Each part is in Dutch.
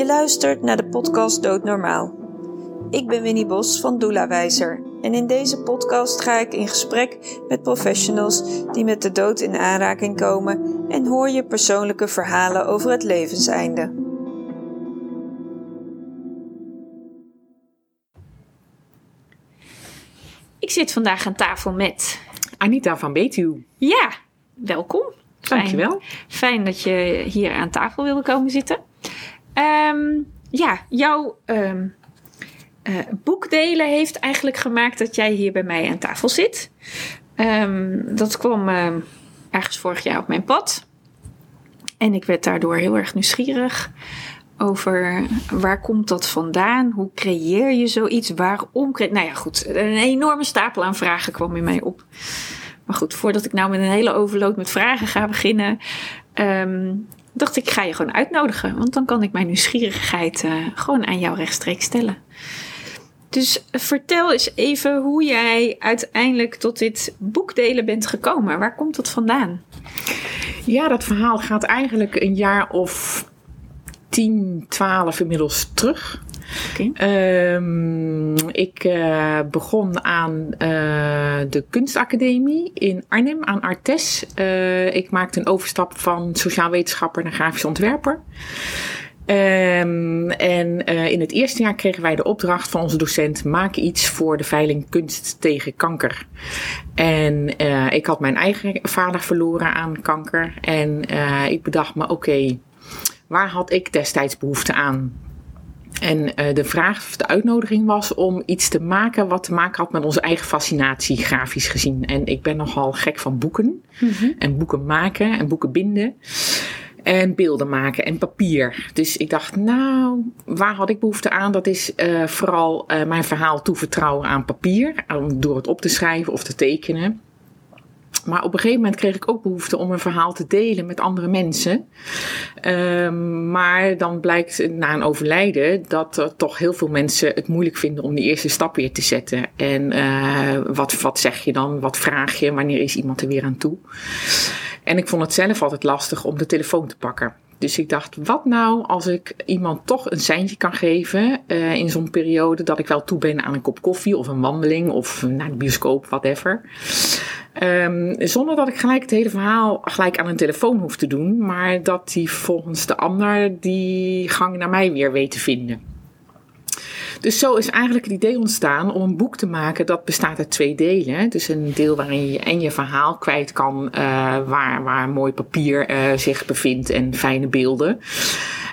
Je luistert naar de podcast Doodnormaal. Ik ben Winnie Bos van Doula Wijzer en in deze podcast ga ik in gesprek met professionals die met de dood in aanraking komen en hoor je persoonlijke verhalen over het levenseinde. Ik zit vandaag aan tafel met. Anita van Betuw. Ja, welkom. Fijn, Dankjewel. Fijn dat je hier aan tafel wilde komen zitten. Ehm, ja, jouw ehm, eh, boekdelen heeft eigenlijk gemaakt dat jij hier bij mij aan tafel zit. Ehm, dat kwam ergens vorig jaar op mijn pad. En ik werd daardoor heel erg nieuwsgierig over waar komt dat vandaan? Hoe creëer je zoiets? Waarom? Nou ja, goed. Een enorme stapel aan vragen kwam in mij op. Maar goed, voordat ik nou met een hele overload met vragen ga beginnen, dacht ik, ga je gewoon uitnodigen. Want dan kan ik mijn nieuwsgierigheid eh, gewoon aan jou rechtstreeks stellen. Dus eh, vertel eens even hoe jij uiteindelijk tot dit boekdelen bent gekomen. Waar komt dat vandaan? Ja, dat verhaal gaat eigenlijk een jaar of 10, 12 inmiddels terug. Ehm, ik eh, begon aan eh, de kunstacademie in Arnhem, aan Artes. Eh, ik maakte een overstap van sociaal wetenschapper naar grafisch ontwerper. Ehm, en in het eerste jaar kregen wij de opdracht van onze docent: maak iets voor de veiling kunst tegen kanker. En ik had mijn eigen vader verloren aan kanker. En ik bedacht me: oké, waar had ik destijds behoefte aan? En eh, de vraag of de uitnodiging was om iets te maken wat te maken had met onze eigen fascinatie, grafisch gezien. En ik ben nogal gek van boeken. En boeken maken en boeken binden. En beelden maken en papier. Dus ik dacht, nou, waar had ik behoefte aan? Dat is eh, vooral eh, mijn verhaal toevertrouwen aan papier. Door het op te schrijven of te tekenen. Maar op een gegeven moment kreeg ik ook behoefte om een verhaal te delen met andere mensen. Ehm, maar dan blijkt na een overlijden dat er toch heel veel mensen het moeilijk vinden om die eerste stap weer te zetten. En eh, wat, wat zeg je dan? Wat vraag je? Wanneer is iemand er weer aan toe? En ik vond het zelf altijd lastig om de telefoon te pakken. Dus ik dacht, wat nou als ik iemand toch een seintje kan geven eh, in zo'n periode dat ik wel toe ben aan een kop koffie of een wandeling of naar de bioscoop, whatever. Ehm, zonder dat ik gelijk het hele verhaal gelijk aan een telefoon hoef te doen, maar dat die volgens de ander die gang naar mij weer weet te vinden. Dus zo is eigenlijk het idee ontstaan om een boek te maken dat bestaat uit twee delen. Dus een deel waarin je en je verhaal kwijt kan, eh, waar, waar mooi papier eh, zich bevindt en fijne beelden.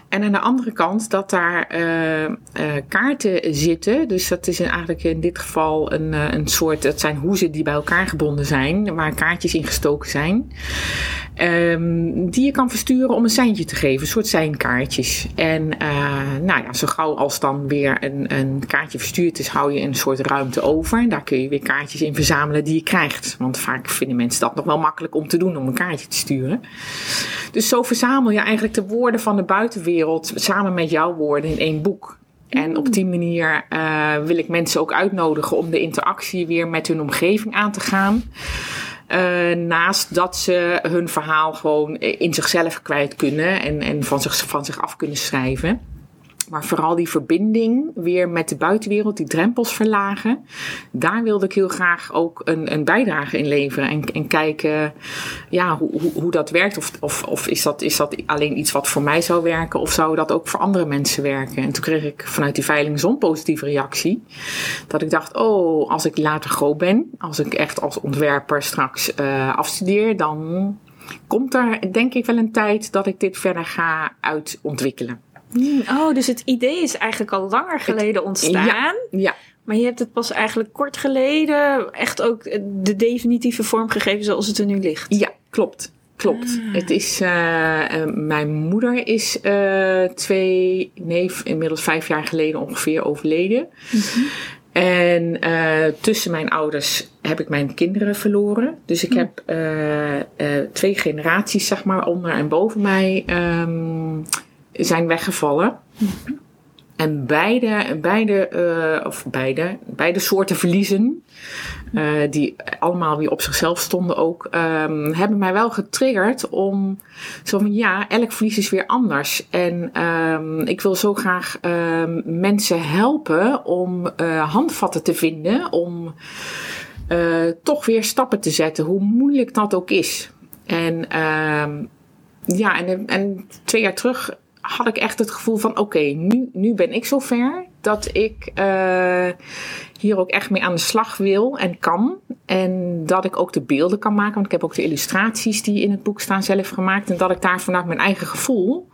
En aan de andere kant dat daar eh, kaarten zitten. Dus dat is eigenlijk in dit geval een, een soort. Het zijn hoezen die bij elkaar gebonden zijn, waar kaartjes in gestoken zijn. Ehm, die je kan versturen om een seintje te geven, een soort seinkaartjes. En eh, nou ja, zo gauw als dan weer een, een kaartje verstuurd is, hou je een soort ruimte over. En daar kun je weer kaartjes in verzamelen die je krijgt. Want vaak vinden mensen dat nog wel makkelijk om te doen, om een kaartje te sturen. Dus zo verzamel je eigenlijk de woorden van de buitenwereld samen met jouw woorden in één boek. En op die manier eh, wil ik mensen ook uitnodigen om de interactie weer met hun omgeving aan te gaan. Eh, naast dat ze hun verhaal gewoon in zichzelf kwijt kunnen en, en van, zich, van zich af kunnen schrijven. Maar vooral die verbinding weer met de buitenwereld, die drempels verlagen. Daar wilde ik heel graag ook een, een bijdrage in leveren. En, en kijken ja, hoe, hoe, hoe dat werkt. Of, of, of is, dat, is dat alleen iets wat voor mij zou werken? Of zou dat ook voor andere mensen werken? En toen kreeg ik vanuit die veiling zo'n positieve reactie. Dat ik dacht, oh, als ik later groot ben. Als ik echt als ontwerper straks uh, afstudeer. Dan komt er denk ik wel een tijd dat ik dit verder ga uitontwikkelen. Oh, dus het idee is eigenlijk al langer geleden ontstaan. Ja, ja. Maar je hebt het pas eigenlijk kort geleden echt ook de definitieve vorm gegeven zoals het er nu ligt. Ja, klopt. Klopt. Ah. Het is, uh, uh, mijn moeder is uh, twee, nee, inmiddels vijf jaar geleden ongeveer overleden. Mm-hmm. En tussen mijn ouders heb ik mijn kinderen verloren. Dus ik mm. heb twee generaties, zeg maar, onder en boven mij um, zijn weggevallen. Mm-hmm. En beide, beide, uh, of beide, beide soorten verliezen eh, die allemaal weer op zichzelf stonden ook, ehm, hebben mij wel getriggerd om zo van ja, elk verlies is weer anders. En ehm, ik wil zo graag ehm, mensen helpen om uh, handvatten te vinden, om toch weer stappen te zetten, hoe moeilijk dat ook is. En ja, en, en twee jaar terug had ik echt het gevoel van: oké, nu, nu ben ik zover dat ik uh, hier ook echt mee aan de slag wil en kan. En dat ik ook de beelden kan maken. Want ik heb ook de illustraties die in het boek staan zelf gemaakt. En dat ik daar vanuit mijn eigen gevoel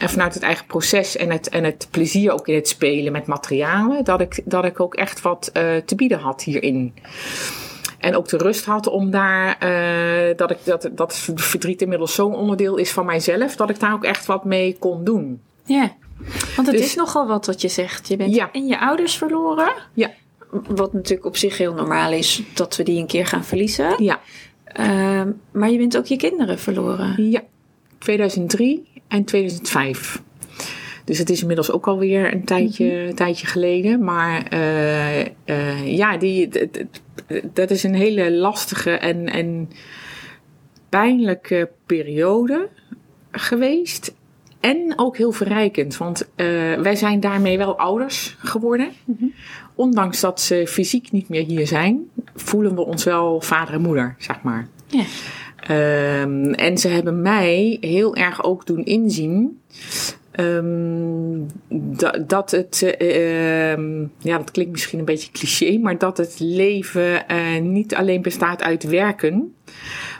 en vanuit het eigen proces en het, en het plezier ook in het spelen met materialen, dat ik, dat ik ook echt wat uh, te bieden had hierin. En ook de rust had om daar, uh, dat ik dat, dat verdriet inmiddels zo'n onderdeel is van mijzelf, dat ik daar ook echt wat mee kon doen. Ja, want het dus, is nogal wat wat je zegt. Je bent ja. en je ouders verloren. Ja. Wat natuurlijk op zich heel normaal is dat we die een keer gaan verliezen. Ja. Uh, maar je bent ook je kinderen verloren. Ja, 2003 en 2005. Dus het is inmiddels ook alweer een tijdje, mm -hmm. tijdje geleden. Maar uh, uh, ja, die, dat is een hele lastige en, en pijnlijke periode geweest. En ook heel verrijkend, want uh, wij zijn daarmee wel ouders geworden. Mm -hmm. Ondanks dat ze fysiek niet meer hier zijn, voelen we ons wel vader en moeder, zeg maar. Ja. Um, en ze hebben mij heel erg ook doen inzien Um, dat, het, um, ja, dat klinkt misschien een beetje cliché, maar dat het leven uh, niet alleen bestaat uit werken,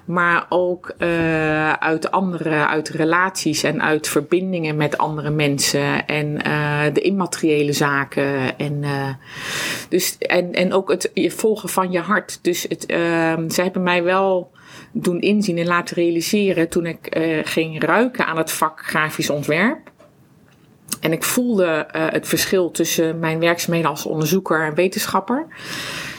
maar ook uh, uit andere, uit relaties en uit verbindingen met andere mensen en de immateriële zaken en, dus, en, en ook het volgen van je hart. Dus het, ehm, ze hebben mij wel doen inzien en laten realiseren toen ik ging ruiken aan het vak grafisch ontwerp en ik voelde uh, het verschil tussen mijn werkzaamheden als onderzoeker en wetenschapper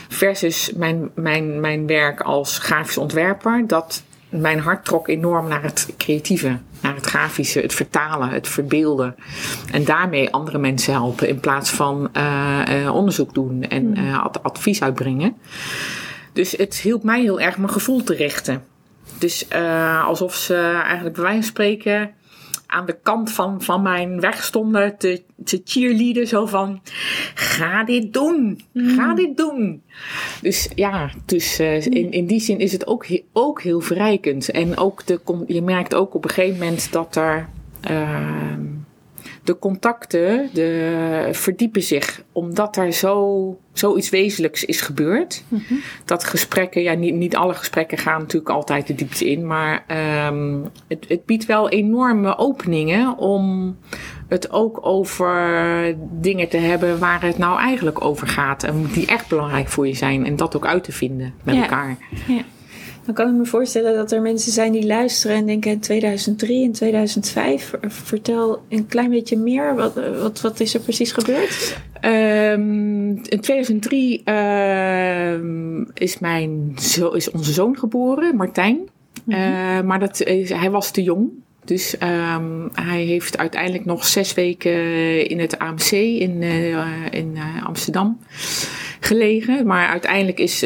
versus mijn, mijn, mijn werk als grafisch ontwerper. Dat mijn hart trok enorm naar het creatieve, naar het grafische, het vertalen, het verbeelden. En daarmee andere mensen helpen in plaats van uh, uh, onderzoek doen en uh, advies uitbrengen. Dus het hielp mij heel erg mijn gevoel te richten. Dus alsof ze eigenlijk bij wijze van spreken aan de kant van, van mijn weg stonden te, te cheerleaden. Zo van, ga dit doen, ga mm. dit doen. Dus ja, dus uh, in, in die zin is het ook, ook heel verrijkend. En ook de, je merkt ook op een gegeven moment dat er... Uh, de contacten de, verdiepen zich omdat er zo, zoiets wezenlijks is gebeurd. Mm -hmm. Dat gesprekken, ja, niet, niet alle gesprekken gaan natuurlijk altijd de diepte in, maar um, het, het biedt wel enorme openingen om het ook over dingen te hebben waar het nou eigenlijk over gaat en die echt belangrijk voor je zijn en dat ook uit te vinden met ja. elkaar. Ja. Dan kan ik me voorstellen dat er mensen zijn die luisteren en denken in 2003 en 2005. Vertel een klein beetje meer. Wat, wat, wat is er precies gebeurd? Um, in 2003 uh, is, mijn zo, is onze zoon geboren, Martijn. Mm -hmm. uh, maar dat is, hij was te jong. Dus um, hij heeft uiteindelijk nog zes weken in het AMC in, uh, in Amsterdam gelegen. Maar uiteindelijk is,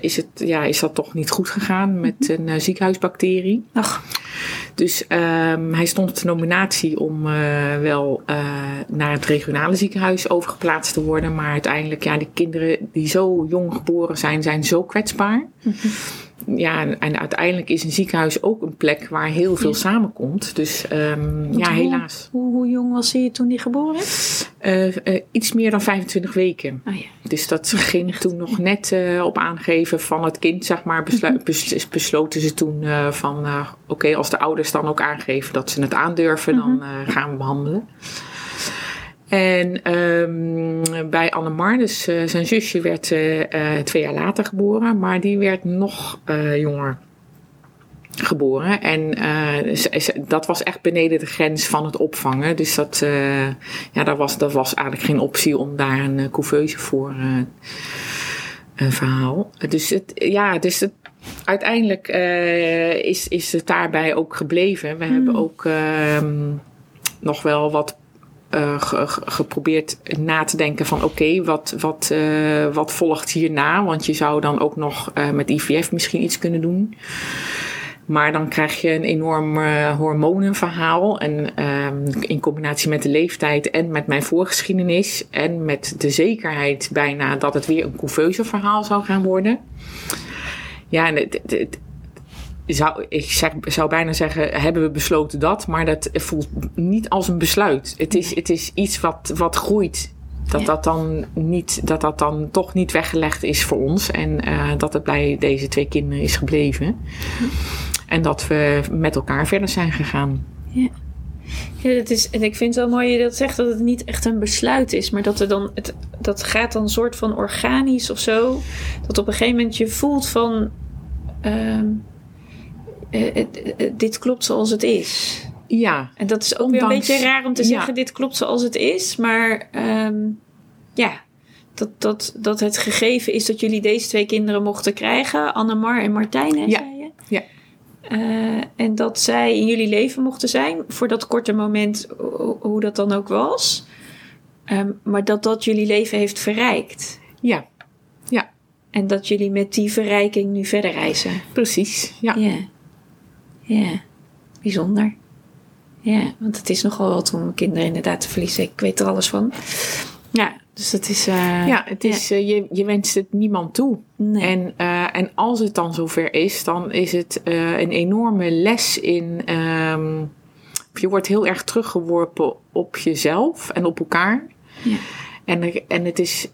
is, het, ja, is dat toch niet goed gegaan met Mhm. een uh, ziekenhuisbacterie. Ach. Dus um, hij stond op de nominatie om uh, wel uh, naar het regionale ziekenhuis overgeplaatst te worden. Maar uiteindelijk, ja, die kinderen die zo jong geboren zijn, zijn zo kwetsbaar. Mhm. Ja, en uiteindelijk is een ziekenhuis ook een plek waar heel veel Ja. samenkomt. Dus um, ja, hoe, helaas. Hoe, hoe jong was hij toen hij geboren is? Uh, uh, iets meer dan 25 weken. Oh ja. Dus dat ging toen nog net uh, op aangeven van het kind, zeg maar. Beslu- bes- besloten ze toen van, oké, okay, als de ouders dan ook aangeven dat ze het aandurven, dan uh, gaan we behandelen. En um, bij Annemar, dus uh, zijn zusje, werd uh, uh, twee jaar later geboren, maar die werd nog jonger geboren. En dat was echt beneden de grens van het opvangen. Dus dat, ja, dat, was, dat was eigenlijk geen optie om daar een couveuse voor een verhaal. Dus, het, ja, dus het, uiteindelijk uh, is, is het daarbij ook gebleven. We hmm. hebben ook uh, nog wel wat eh, ge- ge- geprobeerd na te denken van oké, wat, wat, eh, wat volgt hierna? Want je zou dan ook nog eh, met IVF misschien iets kunnen doen. Maar dan krijg je een enorm hormonenverhaal. En ehm, in combinatie met de leeftijd en met mijn voorgeschiedenis. En met de zekerheid bijna dat het weer een couveuse verhaal zou gaan worden. Ja, en het- zou, ik zeg, zou bijna zeggen, hebben we besloten dat. Maar dat voelt niet als een besluit. Het is, het is iets wat, wat groeit. Dat, Ja. dat, dan niet, dat dat dan toch niet weggelegd is voor ons. En eh, dat het bij deze twee kinderen is gebleven. En dat we met elkaar verder zijn gegaan. Ja, dat is, en ik vind het wel mooi dat je dat zegt, dat het niet echt een besluit is, maar dat er dan, het, dat gaat dan een soort van organisch of zo. Dat op een gegeven moment je voelt van, ehm, eh, eh, dit klopt zoals het is. Ja, En dat is ook weer een Ondanks- beetje raar om te ja. zeggen, dit klopt zoals het is, maar ehm, ja, dat, dat, dat het gegeven is dat jullie deze twee kinderen mochten krijgen, Annemar en Martijn, hè, Ja. zei je? Ja. Eh, en dat zij in jullie leven mochten zijn voor dat korte moment, ho- hoe dat dan ook was. Ehm, maar dat dat jullie leven heeft verrijkt. ja, ja, En dat jullie met die verrijking nu verder reizen. precies. Ja. Ja. Ja. Bijzonder. Ja, want het is nogal wat om kinderen inderdaad te verliezen. Ik weet er alles van. Ja, dus dat is... eh, Ja, het is, eh, je, je wenst het niemand toe. Nee. En, eh, en als het dan zover is, dan is het een enorme les in. ehm, je wordt heel erg teruggeworpen op jezelf en op elkaar. Ja. En, en het is.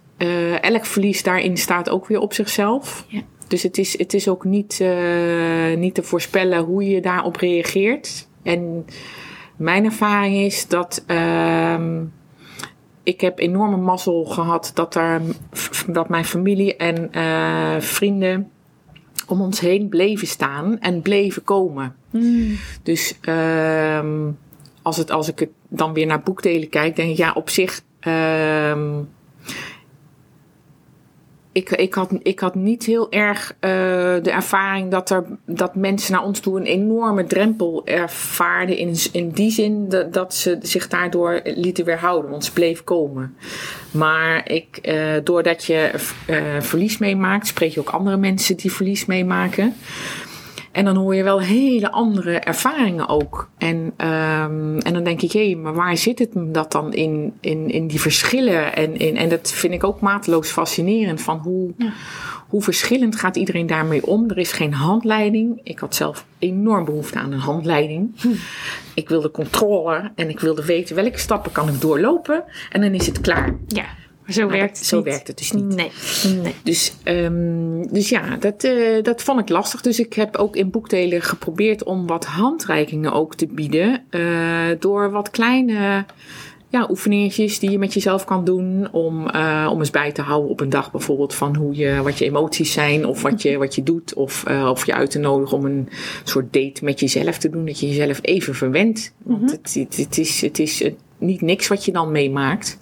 elk verlies daarin staat ook weer op zichzelf. Ja. Dus het is, het is ook niet, eh, niet te voorspellen hoe je daarop reageert. En mijn ervaring is dat. ehm, ik heb enorme mazzel gehad dat, er, dat mijn familie en eh, vrienden om ons heen bleven staan en bleven komen. Mm. Dus ehm, als, het, als ik het dan weer naar boekdelen kijk, denk ik ja, op zich. ehm, ik, ik, had, ik had niet heel erg eh, de ervaring dat, er, dat mensen naar ons toe een enorme drempel ervaarden. In, in die zin dat, ze zich daardoor lieten weerhouden, want ze bleef komen. Maar ik, eh, doordat je eh, verlies meemaakt, spreek je ook andere mensen die verlies meemaken. En dan hoor je wel hele andere ervaringen ook. En, ehm, en dan denk ik, hé, maar waar zit het dat dan in, in, in die verschillen? En, in, en dat vind ik ook mateloos fascinerend. Van hoe, hoe verschillend gaat iedereen daarmee om? Er is geen handleiding. Ik had zelf enorm behoefte aan een handleiding. Ik wilde controle en ik wilde weten welke stappen kan ik doorlopen. En dan is het klaar. Ja, maar zo Maar werkt het zo niet. werkt het dus niet. Nee, nee. Dus, ehm, dus ja, dat, eh, dat vond ik lastig. Dus ik heb ook in boekdelen geprobeerd om wat handreikingen ook te bieden. eh, door wat kleine ja, oefeningetjes die je met jezelf kan doen. Om, eh, om eens bij te houden op een dag bijvoorbeeld van hoe je, wat je emoties zijn. Of wat je, wat je doet. Of, of je uit te nodigen om een soort date met jezelf te doen. Dat je jezelf even verwendt. Want het, het, het is, het is niet niks wat je dan meemaakt.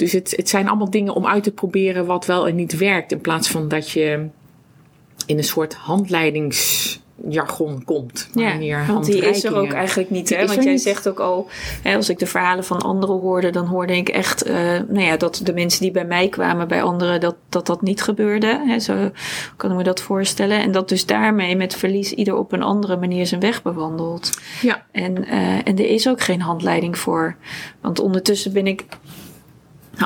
Dus het, het zijn allemaal dingen om uit te proberen wat wel en niet werkt. In plaats van dat je in een soort handleidingsjargon komt. Ja, want die is er ook eigenlijk niet. Hè? Want jij niet. zegt ook al, hè, als ik de verhalen van anderen hoorde, dan hoorde ik echt eh, nou ja, dat de mensen die bij mij kwamen, bij anderen, dat dat, dat niet gebeurde. Hè? Zo kan ik me dat voorstellen. En dat dus daarmee met verlies ieder op een andere manier zijn weg bewandelt. Ja, En, eh, en er is ook geen handleiding voor. Want ondertussen ben ik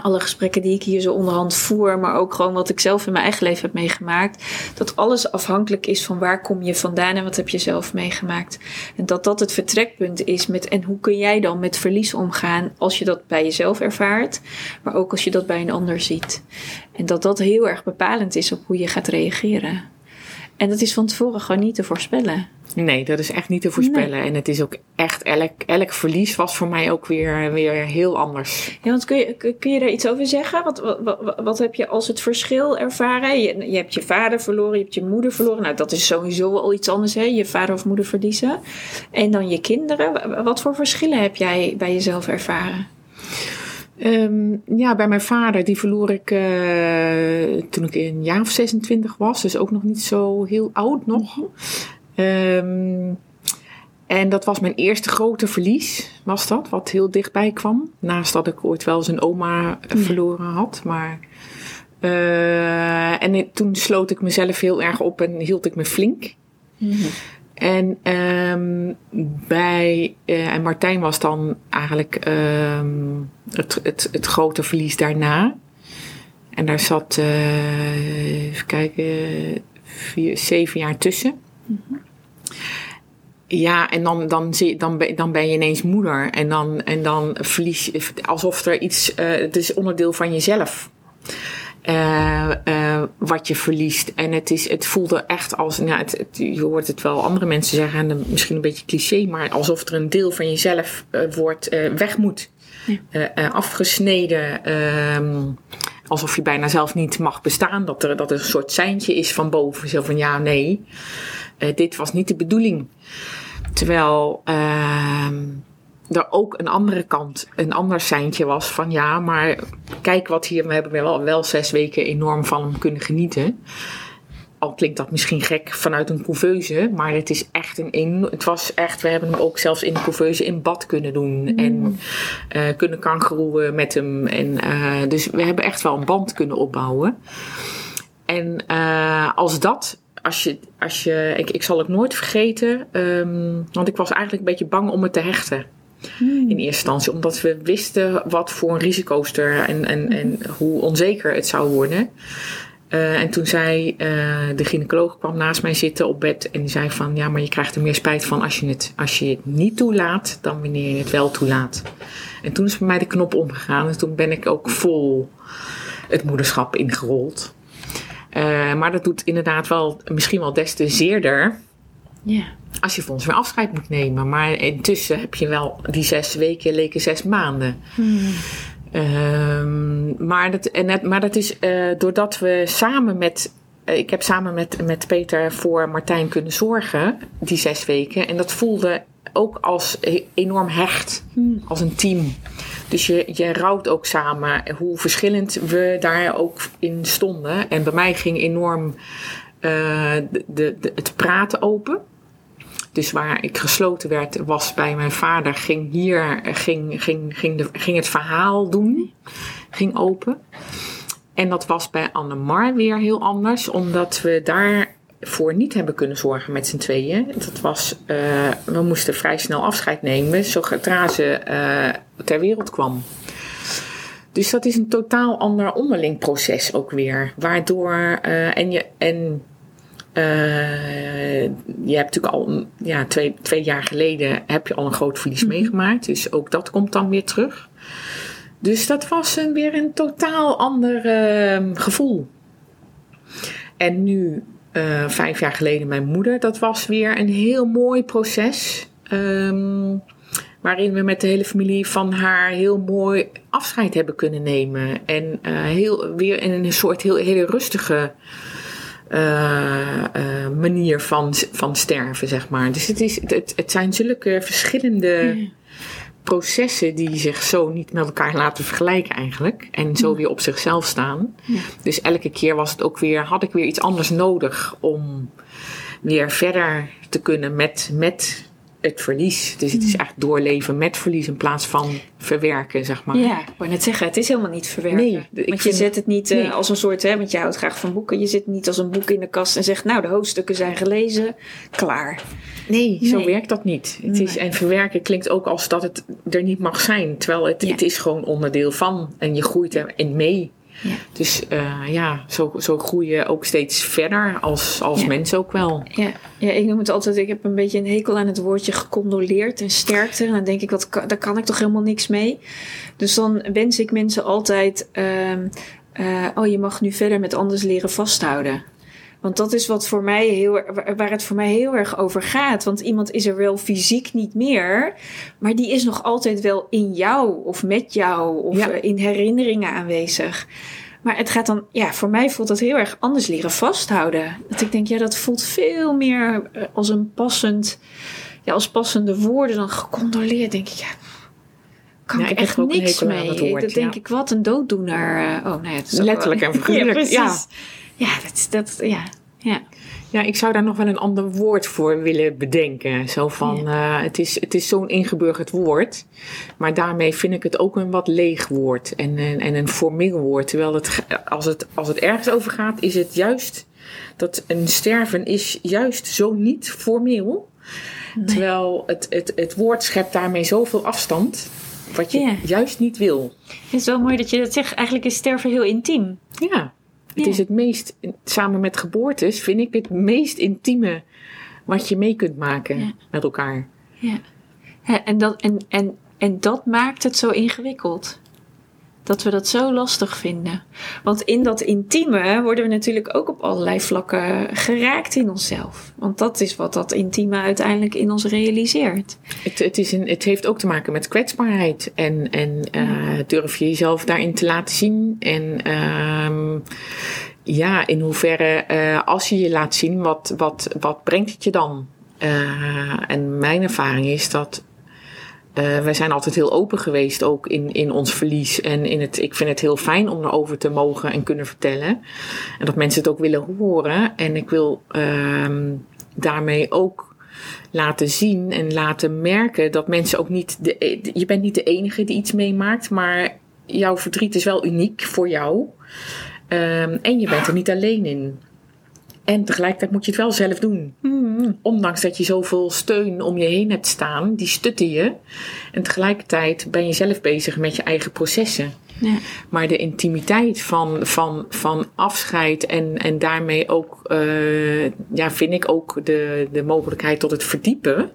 alle gesprekken die ik hier zo onderhand voer, maar ook gewoon wat ik zelf in mijn eigen leven heb meegemaakt, dat alles afhankelijk is van waar kom je vandaan en wat heb je zelf meegemaakt. En dat dat het vertrekpunt is met en hoe kun jij dan met verlies omgaan als je dat bij jezelf ervaart, maar ook als je dat bij een ander ziet. En dat dat heel erg bepalend is op hoe je gaat reageren. En dat is van tevoren gewoon niet te voorspellen. Nee, dat is echt niet te voorspellen. En het is ook echt, elk, elk verlies was voor mij ook weer, weer heel anders. Ja, want kun je, kun- je daar iets over zeggen? Wat, wat, wat, wat heb je als het verschil ervaren? Je, je hebt je vader verloren, je hebt je moeder verloren. Nou, dat is sowieso al iets anders, hè? Je vader of moeder verliezen. En dan je kinderen. Wa- Wat voor verschillen heb jij bij jezelf ervaren? Ehm, ja, bij mijn vader, die verloor ik eh, toen ik een jaar of 26 was. Dus ook nog niet zo heel oud nog. Ehm, En dat was mijn eerste grote verlies, was dat, wat heel dichtbij kwam. Naast dat ik ooit wel een oma verloren had. Maar, eh, en toen sloot ik mezelf heel erg op en hield ik me flink. En ehm, bij eh, en Martijn was dan eigenlijk ehm, het, het, het grote verlies daarna. En daar zat, eh, even kijken, vier, zeven jaar tussen. Ja, en dan, dan, zie, dan, ben, dan ben je ineens moeder. En dan, en dan verlies je, alsof er iets, eh, het is onderdeel van jezelf. eh, eh, wat je verliest. En het, is, het voelde echt als, nou, het, het- je hoort het wel andere mensen zeggen, en dan misschien een beetje cliché, maar alsof er een deel van jezelf wordt, weg moet. Afgesneden. ehm, alsof je bijna zelf niet mag bestaan. Dat er, dat er een soort seintje is van boven. Zo van ja, nee, eh, dit was niet de bedoeling. Terwijl ehm, er ook een andere kant, een ander seintje was van ja, maar kijk wat hier, we hebben wel, wel zes weken enorm van hem kunnen genieten. Al klinkt dat misschien gek vanuit een couveuse, maar het is echt een Het was echt, we hebben hem ook zelfs in de couveuse in bad kunnen doen. En eh, kunnen kangeroeën met hem. En, eh, dus we hebben echt wel een band kunnen opbouwen. En eh, als dat, als je, als je ik, ik zal het nooit vergeten, ehm, want ik was eigenlijk een beetje bang om het te hechten. In eerste instantie, omdat we wisten wat voor een risico's er en, en, en hoe onzeker het zou worden. Eh, en toen zei eh, de gynaecoloog kwam naast mij zitten op bed en die zei van ja, maar je krijgt er meer spijt van als je het, als je het niet toelaat dan wanneer je het wel toelaat. En toen is bij mij de knop omgegaan en toen ben ik ook vol het moederschap ingerold. Eh, maar dat doet inderdaad wel misschien wel des te zeerder als je van ons weer afscheid moet nemen. Maar intussen heb je wel die zes weken leken zes maanden. Ehm, maar, dat, en het, maar dat is eh, doordat we samen met. eh, ik heb samen met, met Peter voor Martijn kunnen zorgen, die zes weken. En dat voelde ook als e- enorm hecht, als een team. Dus je, je rouwt ook samen hoe verschillend we daar ook in stonden. En bij mij ging enorm eh, de, de- het praten open. Dus waar ik gesloten werd, was bij mijn vader, ging hier ging, ging, ging, ging het verhaal doen, ging open. En dat was bij Annemar weer heel anders, omdat we daarvoor niet hebben kunnen zorgen met z'n tweeën. Dat was, eh, we moesten vrij snel afscheid nemen, zodra ze eh, ter wereld kwam. Dus dat is een totaal ander onderling proces ook weer. Waardoor, eh, en je, en je hebt natuurlijk al ja, twee, twee jaar geleden heb je al een groot verlies meegemaakt. Dus ook dat komt dan weer terug. Dus dat was een, weer een totaal ander eh, gevoel. En nu, eh, vijf jaar geleden, mijn moeder, dat was weer een heel mooi proces. ehm, waarin we met de hele familie van haar heel mooi afscheid hebben kunnen nemen. En eh, heel, weer in een soort heel, hele rustige eh, eh, manier van, van sterven, zeg maar. Dus het, is, het, het zijn zulke verschillende processen die zich zo niet met elkaar laten vergelijken eigenlijk. En zo weer op zichzelf staan. Dus elke keer was het ook weer, had ik weer iets anders nodig om weer verder te kunnen met, met het verlies. Dus het is echt doorleven met verlies in plaats van verwerken, zeg maar. Ja, ik wou net zeggen, het is helemaal niet verwerken. Nee, want je vind- zet het niet eh, nee. als een soort, hè, want je houdt graag van boeken. Je zit niet als een boek in de kast en zegt, nou, de hoofdstukken zijn gelezen, klaar. Nee, zo werkt dat niet. Het is, en verwerken klinkt ook als dat het er niet mag zijn. Terwijl het, Ja. het is gewoon onderdeel van. En je groeit erin mee. Dus eh, ja, zo, zo groei je ook steeds verder als, als Ja. mens ook wel. Ja, ja, ik noem het altijd, ik heb een beetje een hekel aan het woordje gecondoleerd en sterkte. En dan denk ik, wat, daar kan ik toch helemaal niks mee. Dus dan wens ik mensen altijd, ehm, eh, oh je mag nu verder met anders leren vasthouden. Want dat is wat voor mij heel, waar- het voor mij heel erg over gaat. Want iemand is er wel fysiek niet meer, maar die is nog altijd wel in jou of met jou of Ja. eh, in herinneringen aanwezig. Maar het gaat dan, ja, voor mij voelt dat heel erg anders leren vasthouden. Dat ik denk, ja, dat voelt veel meer eh, als een passend, ja, als passende woorden dan gecondoleerd. Denk ik, ja, kan Ja, ik echt niks mee. woord, dat denk ja. ik, wat een dooddoener. eh, oh, nou ja, het is Letterlijk wel- en figuurlijk, Ja, ja. Ja, dat, dat, ja, ja. Ja, ik zou daar nog wel een ander woord voor willen bedenken. Zo van, eh, het is, het is zo'n ingeburgerd woord. Maar daarmee vind ik het ook een wat leeg woord. En, en, en een formeel woord. Terwijl het, als, het, als het ergens over gaat, is het juist... Dat een sterven is juist zo niet formeel. Terwijl het, het, het woord schept daarmee zoveel afstand. Wat je juist niet wil. Het is wel mooi dat je dat zegt. Eigenlijk is sterven heel intiem. Ja, het is het meest, samen met geboortes, vind ik het meest intieme wat je mee kunt maken met elkaar. Ja. En dat, en, en, en dat maakt het zo ingewikkeld. Dat we dat zo lastig vinden. Want in dat intieme worden we natuurlijk ook op allerlei vlakken geraakt in onszelf. Want dat is wat dat intieme uiteindelijk in ons realiseert. Het, het, is een, het heeft ook te maken met kwetsbaarheid. En, en eh, durf je jezelf daarin te laten zien. En ehm, ja, in hoeverre, eh, als je je laat zien, wat, wat, wat brengt het je dan? Eh, en mijn ervaring is dat eh, wij zijn altijd heel open geweest, ook in, in ons verlies. En in het, ik vind het heel fijn om erover te mogen en kunnen vertellen. En dat mensen het ook willen horen. En ik wil ehm, daarmee ook laten zien en laten merken dat mensen ook niet. De, je bent niet de enige die iets meemaakt, maar jouw verdriet is wel uniek voor jou. Ehm, en je bent er niet alleen in. En tegelijkertijd moet je het wel zelf doen. Ondanks dat je zoveel steun om je heen hebt staan, die stutten je. En tegelijkertijd ben je zelf bezig met je eigen processen. Ja. Maar de intimiteit van, van, van afscheid en, en daarmee ook, eh, ja, vind ik ook de, de mogelijkheid tot het verdiepen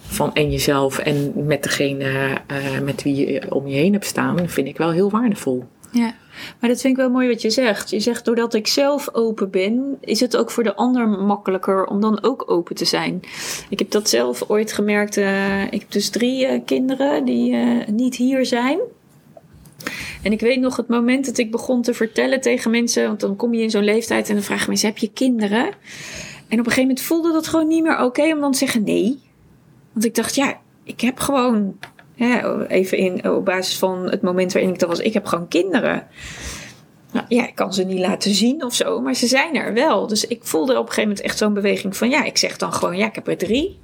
van en jezelf en met degene eh, met wie je om je heen hebt staan, vind ik wel heel waardevol. Ja, maar dat vind ik wel mooi wat je zegt. Je zegt, doordat ik zelf open ben, is het ook voor de ander makkelijker om dan ook open te zijn. Ik heb dat zelf ooit gemerkt. eh, ik heb dus drie eh, kinderen die eh, niet hier zijn. En ik weet nog het moment dat ik begon te vertellen tegen mensen, want dan kom je in zo'n leeftijd en dan vragen mensen: heb je kinderen? En op een gegeven moment voelde dat gewoon niet meer oké om dan te zeggen nee. Want ik dacht, ja, ik heb gewoon ja, even in, op basis van het moment waarin ik dat was, ik heb gewoon kinderen. Nou, ja, ik kan ze niet laten zien of zo, maar ze zijn er wel. Dus ik voelde op een gegeven moment echt zo'n beweging van, ja, ik zeg dan gewoon, ja, ik heb er drie.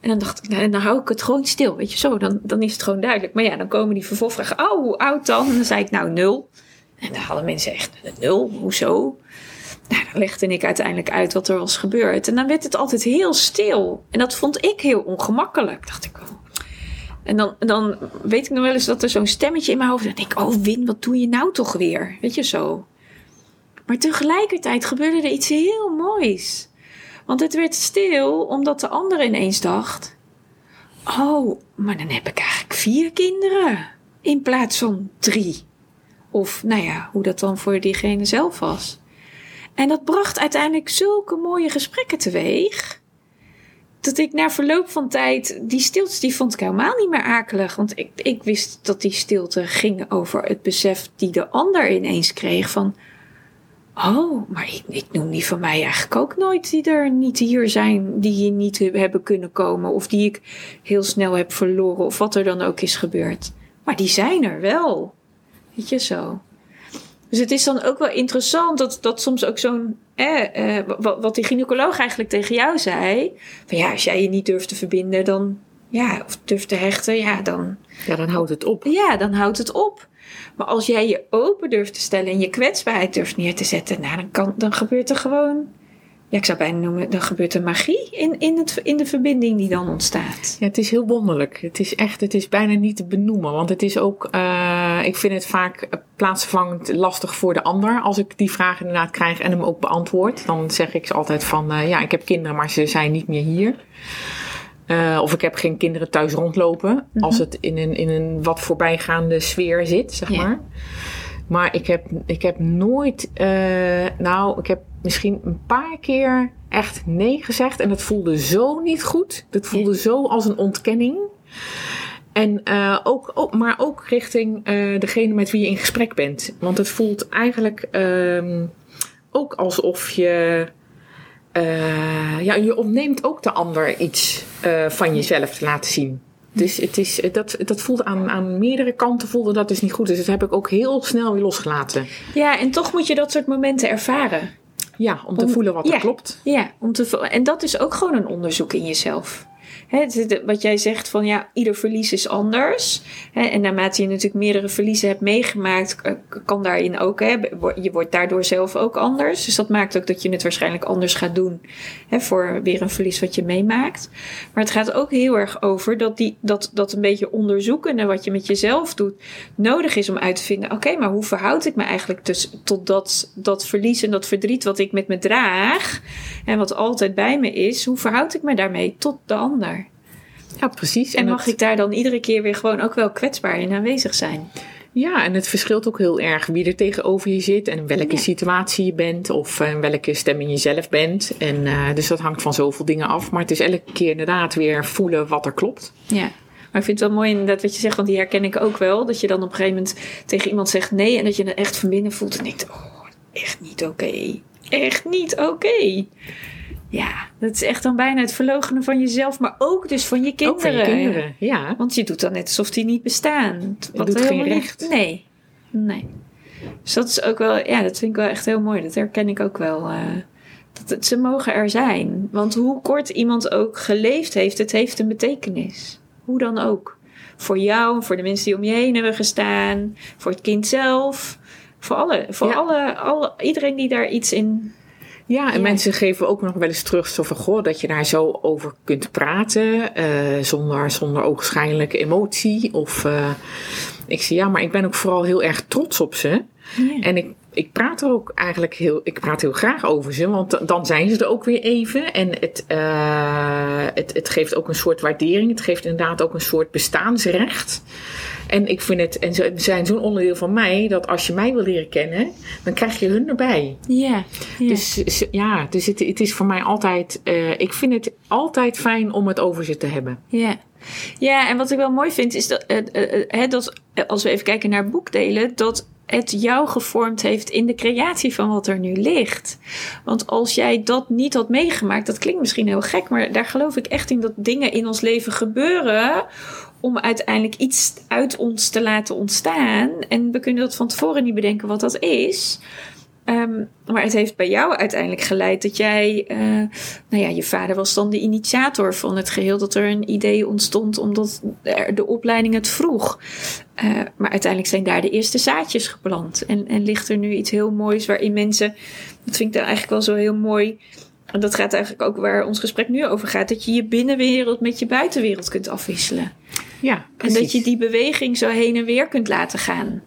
En dan dacht ik, nou, dan hou ik het gewoon stil, weet je zo, dan, dan is het gewoon duidelijk. Maar ja, dan komen die vervolgvragen, oh, hoe oud dan? En dan zei ik, nou, nul. En dan hadden mensen echt, nul, hoezo? Nou, dan legde ik uiteindelijk uit wat er was gebeurd. En dan werd het altijd heel stil. En dat vond ik heel ongemakkelijk, dacht ik wel. En dan, dan weet ik nog wel eens dat er zo'n stemmetje in mijn hoofd... En denk ik, oh Win, wat doe je nou toch weer? Weet je zo. Maar tegelijkertijd gebeurde er iets heel moois. Want het werd stil omdat de ander ineens dacht... Oh, maar dan heb ik eigenlijk vier kinderen. In plaats van drie. Of nou ja, hoe dat dan voor diegene zelf was. En dat bracht uiteindelijk zulke mooie gesprekken teweeg dat ik na verloop van tijd die stiltes die vond ik helemaal niet meer akelig. Want ik, ik wist dat die stilte ging over het besef die de ander ineens kreeg van... Oh, maar ik, ik noem die van mij eigenlijk ook nooit die er niet hier zijn, die hier niet hebben kunnen komen. Of die ik heel snel heb verloren of wat er dan ook is gebeurd. Maar die zijn er wel. Weet je zo. Dus het is dan ook wel interessant dat, dat soms ook zo'n. Eh, eh, wat, wat die gynaecoloog eigenlijk tegen jou zei. Van ja, als jij je niet durft te verbinden, dan. Ja, of durft te hechten, ja, dan. Ja, dan houdt het op. Ja, dan houdt het op. Maar als jij je open durft te stellen en je kwetsbaarheid durft neer te zetten, nou, dan, kan, dan gebeurt er gewoon. Ja, ik zou bijna noemen, dan gebeurt er magie in, in, het, in de verbinding die dan ontstaat. Ja, het is heel wonderlijk. Het is echt, het is bijna niet te benoemen. Want het is ook, uh, ik vind het vaak plaatsvervangend lastig voor de ander. Als ik die vraag inderdaad krijg en hem ook beantwoord. Dan zeg ik ze altijd van, uh, ja, ik heb kinderen, maar ze zijn niet meer hier. Uh, of ik heb geen kinderen thuis rondlopen. Mm -hmm. Als het in een, in een wat voorbijgaande sfeer zit, zeg maar. Maar ik heb, ik heb nooit, uh, nou, ik heb misschien een paar keer echt nee gezegd. En dat voelde zo niet goed. Dat voelde zo als een ontkenning. En uh, ook, ook, maar ook richting uh, degene met wie je in gesprek bent. Want het voelt eigenlijk um, ook alsof je. Uh, ja, je ontneemt ook de ander iets van jezelf te laten zien. Dus het is, dat, dat voelde aan, aan meerdere kanten voelde dat dus niet goed. Dus dat heb ik ook heel snel weer losgelaten. Ja, en toch moet je dat soort momenten ervaren. Ja, om te voelen wat er ja. klopt. Ja, om te, en dat is ook gewoon een onderzoek in jezelf. Wat jij zegt van ja, ieder verlies is anders. En naarmate je natuurlijk meerdere verliezen hebt meegemaakt, kan daarin ook. Je wordt daardoor zelf ook anders. Dus dat maakt ook dat je het waarschijnlijk anders gaat doen voor weer een verlies wat je meemaakt. Maar het gaat ook heel erg over dat die, dat, dat een beetje onderzoekende wat je met jezelf doet, nodig is om uit te vinden: oké, maar hoe verhoud ik me eigenlijk dus tot dat, dat verlies en dat verdriet wat ik met me draag en wat altijd bij me is? Hoe verhoud ik me daarmee tot de ander? Ja, precies. En mag het- ik daar dan iedere keer weer gewoon ook wel kwetsbaar in aanwezig zijn? Ja, en het verschilt ook heel erg wie er tegenover je zit en in welke Ja. situatie je bent of eh, in welke stemming je zelf bent. En eh, dus dat hangt van zoveel dingen af. Maar het is elke keer inderdaad weer voelen wat er klopt. Ja. Maar ik vind het wel mooi inderdaad wat je zegt, want die herken ik ook wel. Dat je dan op een gegeven moment tegen iemand zegt nee en dat je het echt van binnen voelt en denkt, oh, echt niet oké. Echt niet oké. Ja, dat is echt dan bijna het verloochenen van jezelf, maar ook dus van je kinderen. Ook van je kinderen, ja. Want je doet dan net alsof die niet bestaan. Wat doet geen niet- recht. Nee, nee. Dus dat is ook wel, ja, dat vind ik wel echt heel mooi. Dat herken ik ook wel. eh, dat het, ze mogen er zijn. Want hoe kort iemand ook geleefd heeft, het heeft een betekenis. Hoe dan ook. Voor jou, voor de mensen die om je heen hebben gestaan, voor het kind zelf. Voor alle, voor Ja. alle, alle, iedereen die daar iets in. Ja, en Ja. mensen geven ook nog wel eens terug zo van, goh, dat je daar zo over kunt praten, eh, zonder, zonder ogenschijnlijke emotie. Of eh, ik zeg, ja, maar ik ben ook vooral heel erg trots op ze. En ik, ik praat er ook eigenlijk heel, ik praat heel graag over ze, want dan zijn ze er ook weer even. En het, eh, het, het geeft ook een soort waardering. Het geeft inderdaad ook een soort bestaansrecht. En ik vind het, en ze zijn zo'n onderdeel van mij, dat als je mij wil leren kennen, dan krijg je hun erbij. Ja. Dus ja, dus het, het is voor mij altijd, eh, ik vind het altijd fijn om het over ze te hebben. Ja. ja, en wat ik wel mooi vind is dat, eh, eh, dat als we even kijken naar boekdelen, dat het jou gevormd heeft in de creatie van wat er nu ligt. Want als jij dat niet had meegemaakt, dat klinkt misschien heel gek, maar daar geloof ik echt in dat dingen in ons leven gebeuren om uiteindelijk iets uit ons te laten ontstaan. En we kunnen dat van tevoren niet bedenken wat dat is. Ehm, maar het heeft bij jou uiteindelijk geleid dat jij, eh, nou ja, je vader was dan de initiator van het geheel, dat er een idee ontstond omdat de opleiding het vroeg. Eh, maar uiteindelijk zijn daar de eerste zaadjes geplant en, en ligt er nu iets heel moois waarin mensen, dat vind ik dan eigenlijk wel zo heel mooi. En dat gaat eigenlijk ook waar ons gesprek nu over gaat, dat je je binnenwereld met je buitenwereld kunt afwisselen. Ja, En precies. dat je die beweging zo heen en weer kunt laten gaan.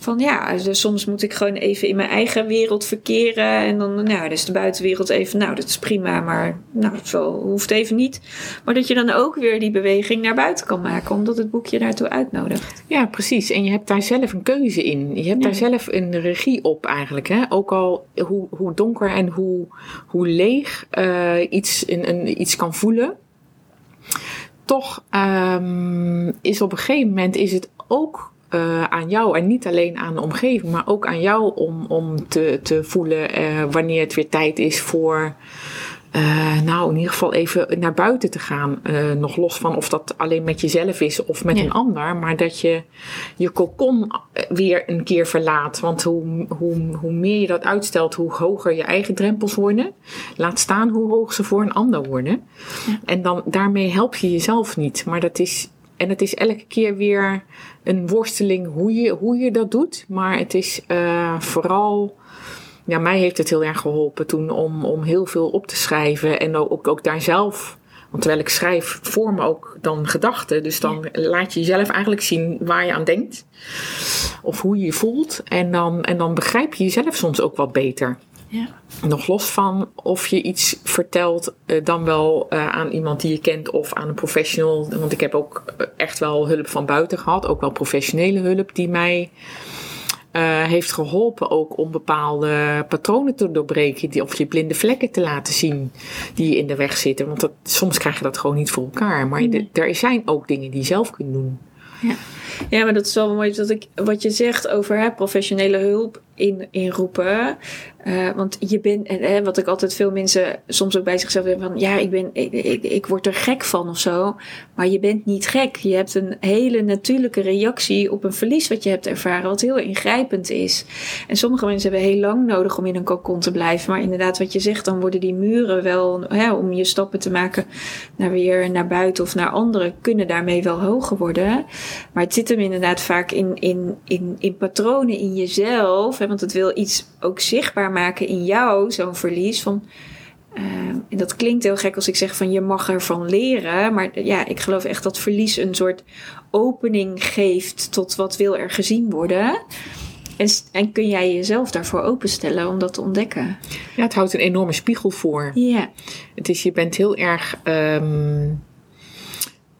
Van ja, dus soms moet ik gewoon even in mijn eigen wereld verkeren. En dan, nou, dus de buitenwereld even, nou, dat is prima, maar nou, zo hoeft even niet. Maar dat je dan ook weer die beweging naar buiten kan maken, omdat het boekje daartoe uitnodigt. Ja, precies. En je hebt daar zelf een keuze in. Je hebt Ja. daar zelf een regie op eigenlijk. Hè? Ook al hoe, hoe donker en hoe, hoe leeg eh, iets, een, een, iets kan voelen. Toch ehm, is op een gegeven moment is het ook eh, aan jou en niet alleen aan de omgeving, maar ook aan jou om, om te, te voelen eh, wanneer het weer tijd is voor eh, nou, in ieder geval even naar buiten te gaan. Nog los van of dat alleen met jezelf is of met Ja. een ander. Maar dat je je kokon weer een keer verlaat. Want hoe, hoe, hoe meer je dat uitstelt, hoe hoger je eigen drempels worden. Laat staan hoe hoog ze voor een ander worden. En dan, daarmee help je jezelf niet. Maar dat is, en het is elke keer weer een worsteling hoe je, hoe je dat doet. Maar het is eh, vooral ja, mij heeft het heel erg geholpen toen om, om heel veel op te schrijven. En ook, ook daar zelf. Want terwijl ik schrijf, vormen ook dan gedachten. Dus dan laat je jezelf eigenlijk zien waar je aan denkt. Of hoe je je voelt. En dan, en dan begrijp je jezelf soms ook wat beter. Ja. Nog los van of je iets vertelt, eh, dan wel eh, aan iemand die je kent of aan een professional. Want ik heb ook eh, echt wel hulp van buiten gehad. Ook wel professionele hulp die mij heeft geholpen ook om bepaalde patronen te doorbreken. Die, of je blinde vlekken te laten zien die je in de weg zitten. Want dat, soms krijg je dat gewoon niet voor elkaar. Maar Nee. de- er zijn ook dingen die je zelf kunt doen. Ja. Ja, maar dat is wel mooi dat ik, wat je zegt over professionele hulp in, inroepen. Uh, want je bent, en wat ik altijd veel mensen soms ook bij zichzelf hebben van, ja, ik ben, ik, ik, ik, word er gek van of zo. Maar je bent niet gek. Je hebt een hele natuurlijke reactie op een verlies wat je hebt ervaren, wat heel ingrijpend is. En sommige mensen hebben heel lang nodig om in een kokon te blijven. Maar inderdaad, wat je zegt, dan worden die muren wel, hè, om je stappen te maken naar weer naar buiten of naar anderen, kunnen daarmee wel hoger worden. Maar het zit hem inderdaad vaak in, in, in, in patronen in jezelf. Hè, want het wil iets ook zichtbaar maken in jou, zo'n verlies. Van, uh, en dat klinkt heel gek als ik zeg van je mag ervan leren. Maar ja, ik geloof echt dat verlies een soort opening geeft tot wat wil er gezien worden. En, en kun jij jezelf daarvoor openstellen om dat te ontdekken? Ja, het houdt een enorme spiegel voor. Ja. Het is, je bent heel erg um,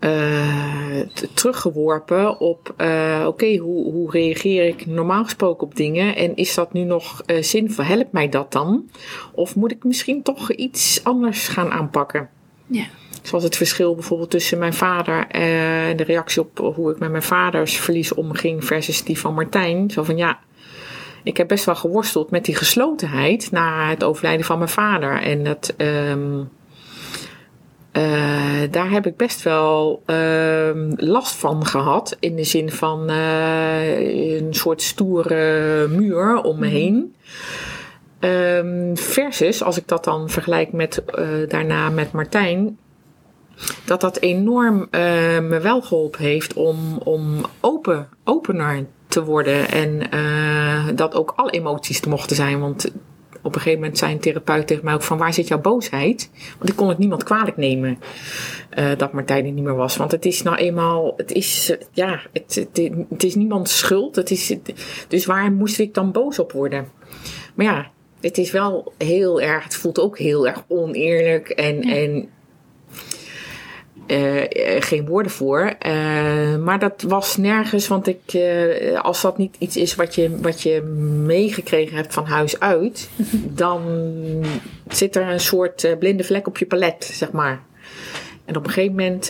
uh, teruggeworpen op, uh, oké, hoe, hoe reageer ik normaal gesproken op dingen? En is dat nu nog uh, zinvol? Helpt mij dat dan? Of moet ik misschien toch iets anders gaan aanpakken? Ja. Zoals het verschil bijvoorbeeld tussen mijn vader en de reactie op hoe ik met mijn vaders verlies omging versus die van Martijn. Zo van ja, ik heb best wel geworsteld met die geslotenheid na het overlijden van mijn vader. En dat, um, uh, daar heb ik best wel uh, last van gehad. In de zin van uh, een soort stoere muur om me heen. Um, versus, als ik dat dan vergelijk met daarna met Martijn. Dat dat enorm me wel geholpen heeft om, om open, opener te worden. En dat ook alle emoties te mochten zijn. Want op een gegeven moment zei een therapeut tegen mij ook van waar zit jouw boosheid? Want ik kon het niemand kwalijk nemen uh, dat Martijn er niet meer was. Want het is nou eenmaal, het is, ja, het, het, het, is niemands schuld. Het is, dus waar moest ik dan boos op worden? Maar ja, het is wel heel erg, het voelt ook heel erg oneerlijk en, ja. en uh, geen woorden voor. Uh, maar dat was nergens, want ik, uh, als dat niet iets is wat je, wat je meegekregen hebt van huis uit, dan zit er een soort blinde vlek op je palet, zeg maar. En op een gegeven moment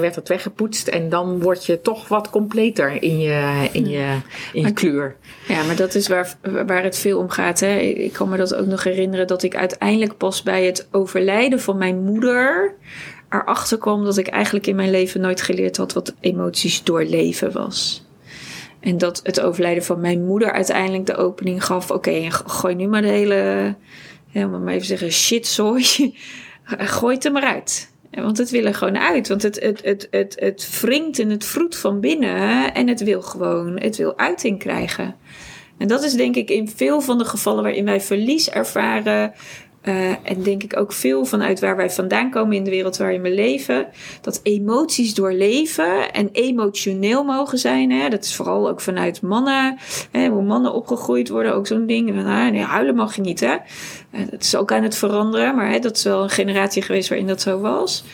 werd dat weggepoetst en dan word je toch wat completer in je, in je, in je kleur. Ja, maar dat is waar, waar het veel om gaat. Hè? Ik kan me dat ook nog herinneren dat ik uiteindelijk pas bij het overlijden van mijn moeder erachter kwam dat ik eigenlijk in mijn leven nooit geleerd had wat emoties doorleven was. En dat het overlijden van mijn moeder uiteindelijk de opening gaf. Oké, gooi nu maar de hele, ja, maar even zeggen, shitzooi. gooi het er maar uit. Want het wil er gewoon uit. Want het, het, het, het, het wringt en het vroet van binnen. En het wil gewoon, het wil uiting krijgen. En dat is denk ik in veel van de gevallen waarin wij verlies ervaren. Uh, en denk ik ook veel vanuit waar wij vandaan komen in de wereld waarin we leven. Dat emoties doorleven en emotioneel mogen zijn. Hè? Dat is vooral ook vanuit mannen. Hè? Hoe mannen opgegroeid worden, ook zo'n ding. Ah, nee, huilen mag je niet. Hè? Uh, dat is ook aan het veranderen. Maar hè, dat is wel een generatie geweest waarin dat zo was.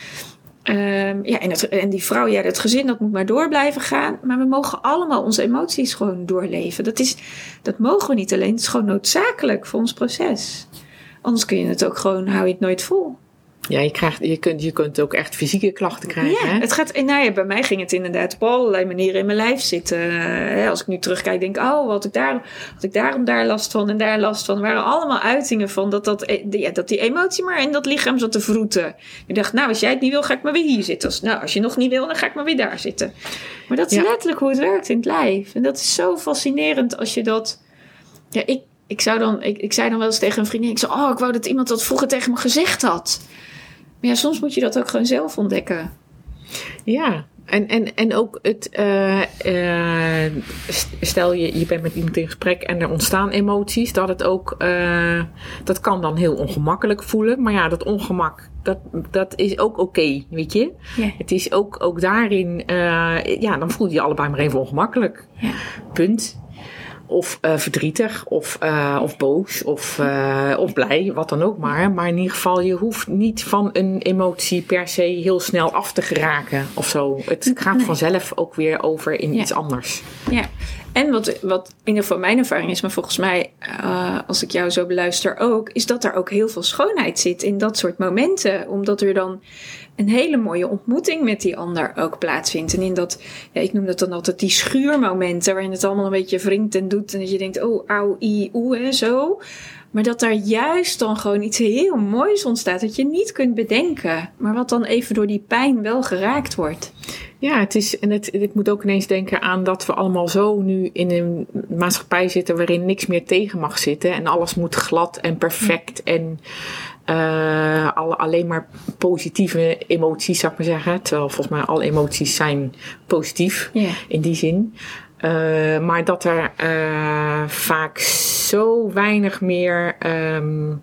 Um, ja, en, het, en die vrouw, ja, het gezin, dat moet maar door blijven gaan. Maar we mogen allemaal onze emoties gewoon doorleven. Dat, is, dat mogen we niet alleen. Het is gewoon noodzakelijk voor ons proces. Anders kun je het ook gewoon, hou je het nooit vol. Ja, je, krijgt, je, kunt, je kunt ook echt fysieke klachten krijgen. Ja, hè? het gaat, nou ja, bij mij ging het inderdaad op allerlei manieren in mijn lijf zitten. Als ik nu terugkijk, denk ik, oh, wat ik daar, had ik daarom daar last van en daar last van. Er waren allemaal uitingen van dat, dat, ja, dat die emotie maar in dat lichaam zat te vroeten. Ik dacht, nou, als jij het niet wil, ga ik maar weer hier zitten. Als, nou, als je nog niet wil, dan ga ik maar weer daar zitten. Maar dat is ja. letterlijk hoe het werkt in het lijf. En dat is zo fascinerend als je dat. Ja, ik, ik, zou dan, ik, ik zei dan wel eens tegen een vriendin: ik zei, Oh, ik wou dat iemand dat vroeger tegen me gezegd had. Maar ja, soms moet je dat ook gewoon zelf ontdekken. Ja, en, en, en ook het, uh, uh, stel je, je bent met iemand in gesprek en er ontstaan emoties, dat het ook, uh, dat kan dan heel ongemakkelijk voelen. Maar ja, dat ongemak, dat, dat is ook oké, okay, weet je. Ja. Het is ook, ook daarin, ja, dan voel je je allebei maar even ongemakkelijk. Ja. Punt of uh, verdrietig, of, uh, of boos, of, uh, of blij, wat dan ook maar. Maar in ieder geval, je hoeft niet van een emotie per se heel snel af te geraken of zo. Het gaat nee. vanzelf ook weer over in ja. iets anders. Ja, en wat, wat in ieder geval mijn ervaring is, maar volgens mij als ik jou zo beluister ook, is dat er ook heel veel schoonheid zit in dat soort momenten. Omdat er dan een hele mooie ontmoeting met die ander ook plaatsvindt. En in dat, ja, ik noem dat dan altijd die schuurmomenten, waarin het allemaal een beetje wringt en doet. En dat je denkt, oh, auw, i, oe, en zo. Maar dat daar juist dan gewoon iets heel moois ontstaat dat je niet kunt bedenken. Maar wat dan even door die pijn wel geraakt wordt. Ja, het is, en het, ik moet ook ineens denken aan dat we allemaal zo nu in een maatschappij zitten waarin niks meer tegen mag zitten. En alles moet glad en perfect en uh, alle, alleen maar positieve emoties, zou ik maar zeggen. Terwijl volgens mij alle emoties zijn positief in die zin. Uh, maar dat er uh, vaak zo weinig meer um,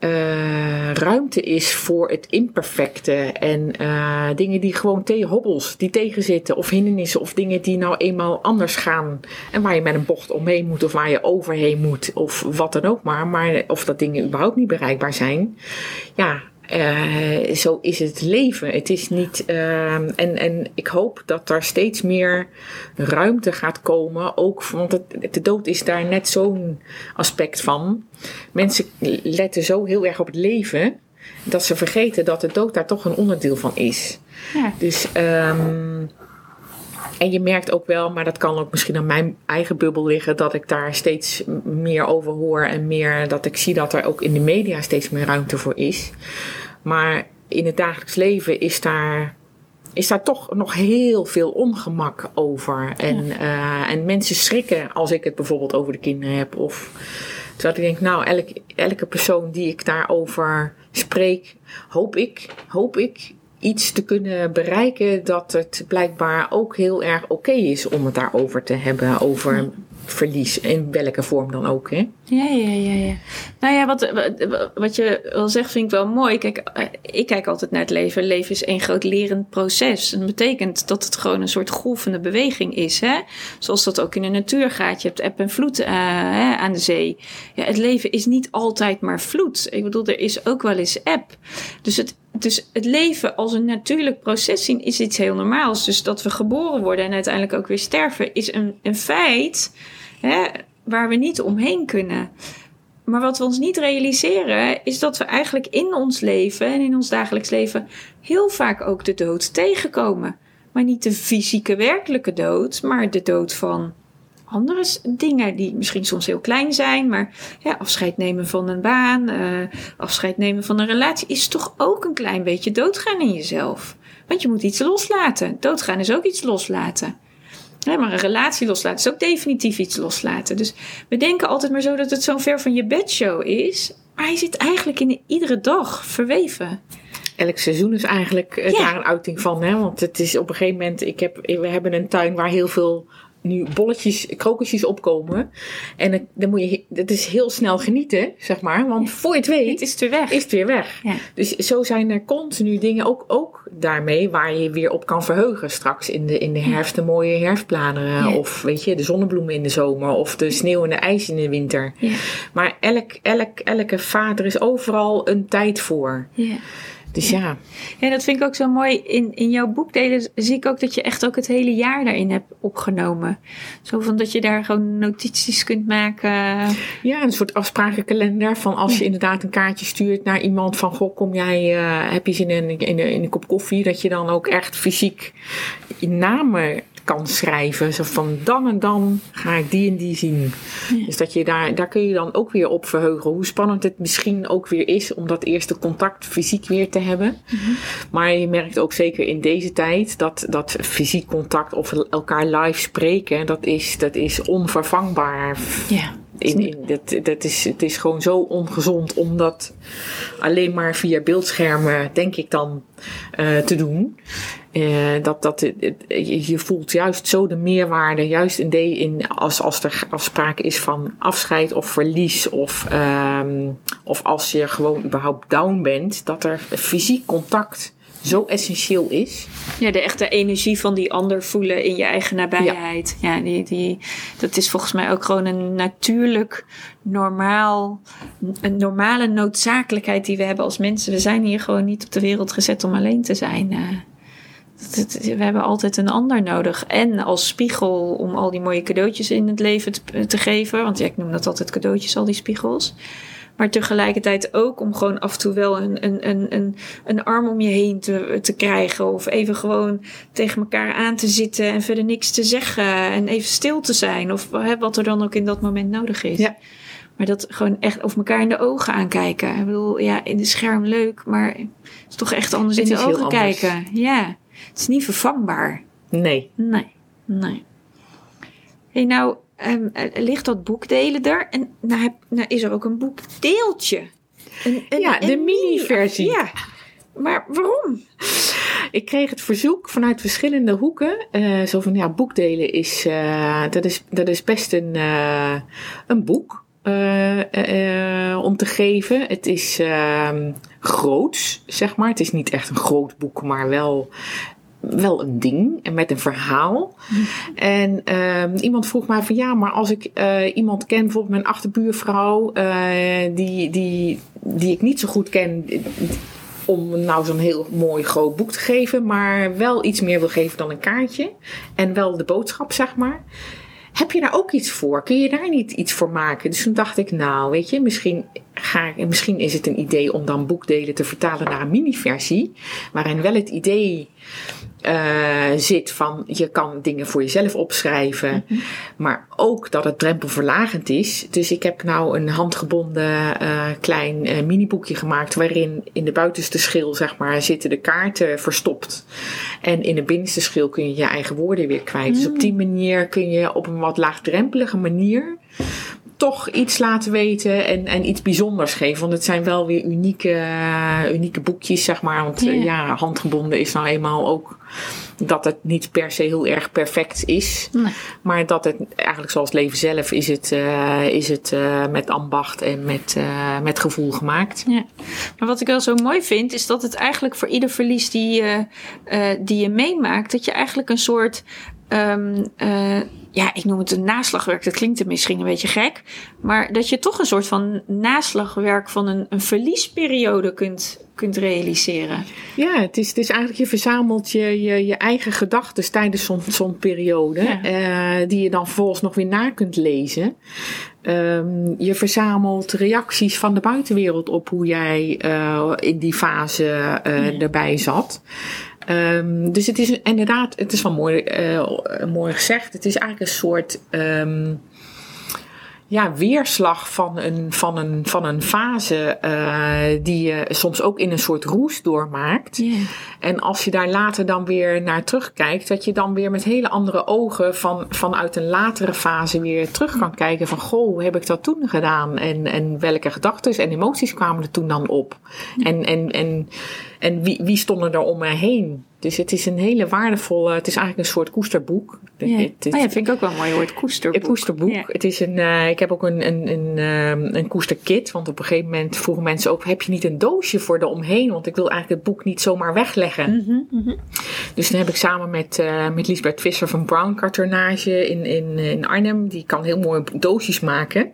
uh, ruimte is voor het imperfecte. En dingen die gewoon tegen hobbels, die tegenzitten. Of hindernissen. Of dingen die nou eenmaal anders gaan. En waar je met een bocht omheen moet. Of waar je overheen moet. Of wat dan ook maar. Maar of dat dingen überhaupt niet bereikbaar zijn. Ja, uh, zo is het leven. Het is niet. Uh, en, en ik hoop dat er steeds meer ruimte gaat komen. Ook, want het, de dood is daar net zo'n aspect van. Mensen letten zo heel erg op het leven. Dat ze vergeten dat de dood daar toch een onderdeel van is. Ja. Dus. Um, en je merkt ook wel, maar dat kan ook misschien aan mijn eigen bubbel liggen, dat ik daar steeds meer over hoor en meer dat ik zie dat er ook in de media steeds meer ruimte voor is. Maar in het dagelijks leven is daar, is daar toch nog heel veel ongemak over. En, ja. uh, en mensen schrikken als ik het bijvoorbeeld over de kinderen heb. Of terwijl ik denk, nou, elke, elke persoon die ik daarover spreek, hoop ik, hoop ik iets te kunnen bereiken dat het blijkbaar ook heel erg oké okay is om het daarover te hebben. Over ja. verlies, in welke vorm dan ook. Hè? Ja, ja, ja, ja. Nou ja, wat, wat je wel zegt vind ik wel mooi. Kijk, ik kijk altijd naar het leven. Leven is één groot lerend proces. Dat betekent dat het gewoon een soort golvende beweging is. Hè? Zoals dat ook in de natuur gaat. Je hebt eb en vloed uh, hè, aan de zee. Ja, het leven is niet altijd maar vloed. Ik bedoel, er is ook wel eens eb. Dus het dus het leven als een natuurlijk proces zien is iets heel normaals. Dus dat we geboren worden en uiteindelijk ook weer sterven is een, een feit hè, waar we niet omheen kunnen. Maar wat we ons niet realiseren is dat we eigenlijk in ons leven en in ons dagelijks leven heel vaak ook de dood tegenkomen. Maar niet de fysieke werkelijke dood, maar de dood van andere dingen die misschien soms heel klein zijn, maar ja, afscheid nemen van een baan, uh, afscheid nemen van een relatie is toch ook een klein beetje doodgaan in jezelf. Want je moet iets loslaten. Doodgaan is ook iets loslaten. Ja, maar een relatie loslaten is ook definitief iets loslaten. Dus we denken altijd maar zo dat het zo'n ver van je bedshow is. Maar hij zit eigenlijk in iedere dag verweven elk seizoen is eigenlijk ja. daar een uiting van. Hè? Want het is op een gegeven moment, ik heb, we hebben een tuin waar heel veel nu bolletjes, krokusjes opkomen. En dan moet je, het is heel snel genieten, zeg maar. Want ja. voor je het weet, het is het weer weg. Is het weer weg. Ja. Dus zo zijn er continu dingen ook, ook daarmee waar je weer op kan verheugen. Straks in de, in de herfst de mooie herfstbladeren. Ja. Of weet je, de zonnebloemen in de zomer. Of de sneeuw en de ijs in de winter. Maar elk, elk, elke vader is overal een tijd voor. Dus ja. Ja, dat vind ik ook zo mooi. In, in jouw boekdelen zie ik ook dat je echt ook het hele jaar daarin hebt opgenomen. Zo van dat je daar gewoon notities kunt maken. Ja, een soort afsprakenkalender van als ja. je inderdaad een kaartje stuurt naar iemand van goh, kom jij, uh, heb je zin in, in, in, in een kop koffie? Dat je dan ook echt fysiek namen kan schrijven. Zo van dan en dan ga ik die en die zien. Ja. Dus dat je daar, daar kun je dan ook weer op verheugen. Hoe spannend het misschien ook weer is om dat eerste contact fysiek weer te hebben. Mm-hmm. Maar je merkt ook zeker in deze tijd dat, dat fysiek contact of elkaar live spreken, dat is, dat is onvervangbaar. Ja. In, in, dat, dat is, het is gewoon zo ongezond om dat alleen maar via beeldschermen, denk ik dan, uh, te doen. Uh, dat, dat, je, je voelt juist zo de meerwaarde, juist in de, in, als, als er afspraak is van afscheid of verlies, of, um, of als je gewoon überhaupt down bent, dat er fysiek contact zo essentieel is. Ja, de echte energie van die ander voelen in je eigen nabijheid. Ja, ja die, die, dat is volgens mij ook gewoon een natuurlijk, normaal, een normale noodzakelijkheid die we hebben als mensen. We zijn hier gewoon niet op de wereld gezet om alleen te zijn. Uh, dat echt, het- we hebben altijd een ander nodig. En als spiegel om al die mooie cadeautjes in het leven te, te geven. Want ja, ik noem dat altijd cadeautjes, al die spiegels. Maar tegelijkertijd ook om gewoon af en toe wel een, een, een, een, een arm om je heen te, te krijgen. Of even gewoon tegen elkaar aan te zitten en verder niks te zeggen. En even stil te zijn. Of hè, wat er dan ook in dat moment nodig is. Ja. Maar dat gewoon echt of elkaar in de ogen aankijken. Ik bedoel, ja, in de scherm leuk, maar het is toch echt anders in de ogen kijken. Ja, het is niet vervangbaar. Nee. Nee, nee. hey, nou, ehm, eh, ligt dat boekdelen er? En nou, heb, nou is er ook een boekdeeltje. Een, een- Ja, de mini-versie. Ja, maar waarom? Ik kreeg het verzoek vanuit verschillende hoeken. eh, zo van, ja, boekdelen is, eh, dat is, dat is best een, een boek om te geven. Het is ehm groots, zeg maar. Het is niet echt een groot boek, maar wel, wel een ding. En met een verhaal. En ehm, iemand vroeg mij van, ja, maar als ik eh, iemand ken, bijvoorbeeld mijn achterbuurvrouw, eh, die, die, die ik niet zo goed ken, om nou zo'n heel mooi groot boek te geven, maar wel iets meer wil geven dan een kaartje. En wel de boodschap, zeg maar. Heb je daar ook iets voor? Kun je daar niet iets voor maken? Dus toen dacht ik, nou, weet je, misschien, ga misschien is het een idee om dan boekdelen te vertalen naar een mini-versie. Waarin wel het idee eh, zit van je kan dingen voor jezelf opschrijven, maar ook dat het drempelverlagend is. Dus ik heb nou een handgebonden eh, klein eh, miniboekje gemaakt waarin in de buitenste schil zeg maar zitten de kaarten verstopt en in de binnenste schil kun je je eigen woorden weer kwijt. Dus op die manier kun je op een wat laagdrempelige manier toch iets laten weten en, en iets bijzonders geven. Want het zijn wel weer unieke, unieke boekjes, zeg maar. Want Ja. ja, handgebonden is nou eenmaal ook dat het niet per se heel erg perfect is. Nee. Maar dat het eigenlijk zoals het leven zelf is het, eh, is het eh, met ambacht en met, eh, met gevoel gemaakt. Ja. Maar wat ik wel zo mooi vind, is dat het eigenlijk voor ieder verlies die je, die je meemaakt, dat je eigenlijk een soort. Ehm, eh, ja, ik noem het een naslagwerk. Dat klinkt misschien een beetje gek. Maar dat je toch een soort van naslagwerk van een, een verliesperiode kunt, kunt realiseren. Ja, het is, het is eigenlijk je verzamelt je, je, je eigen gedachten tijdens zo'n zo'n periode. Ja. eh, die je dan vervolgens nog weer na kunt lezen. Ehm, je verzamelt reacties van de buitenwereld op hoe jij eh, in die fase eh, erbij zat. Ehm, dus het is inderdaad, het is wel mooi, eh, mooi gezegd. Het is eigenlijk een soort ehm, ja, weerslag van een, van een, van een fase eh, die je soms ook in een soort roes doormaakt. En als je daar later dan weer naar terugkijkt, dat je dan weer met hele andere ogen van, vanuit een latere fase weer terug kan kijken van goh, hoe heb ik dat toen gedaan? En, en welke gedachten en emoties kwamen er toen dan op? En, en, en, en wie, wie stonden er om me heen? Dus het is een hele waardevolle, het is eigenlijk een soort koesterboek. Ja. Het, het- ja, vind ik ook wel een mooi woord. Koesterboek. een koesterboek. Ja. Het is een, eh, ik heb ook een, een, een, ehm, een koesterkit. Want op een gegeven moment vroegen mensen ook: heb je niet een doosje voor de omheen? Want ik wil eigenlijk het boek niet zomaar wegleggen. Mhm, Dus dan heb ik samen met, eh met Liesbeth Visser van Brown Cartonnage in, in, in Arnhem, die kan heel mooi doosjes maken.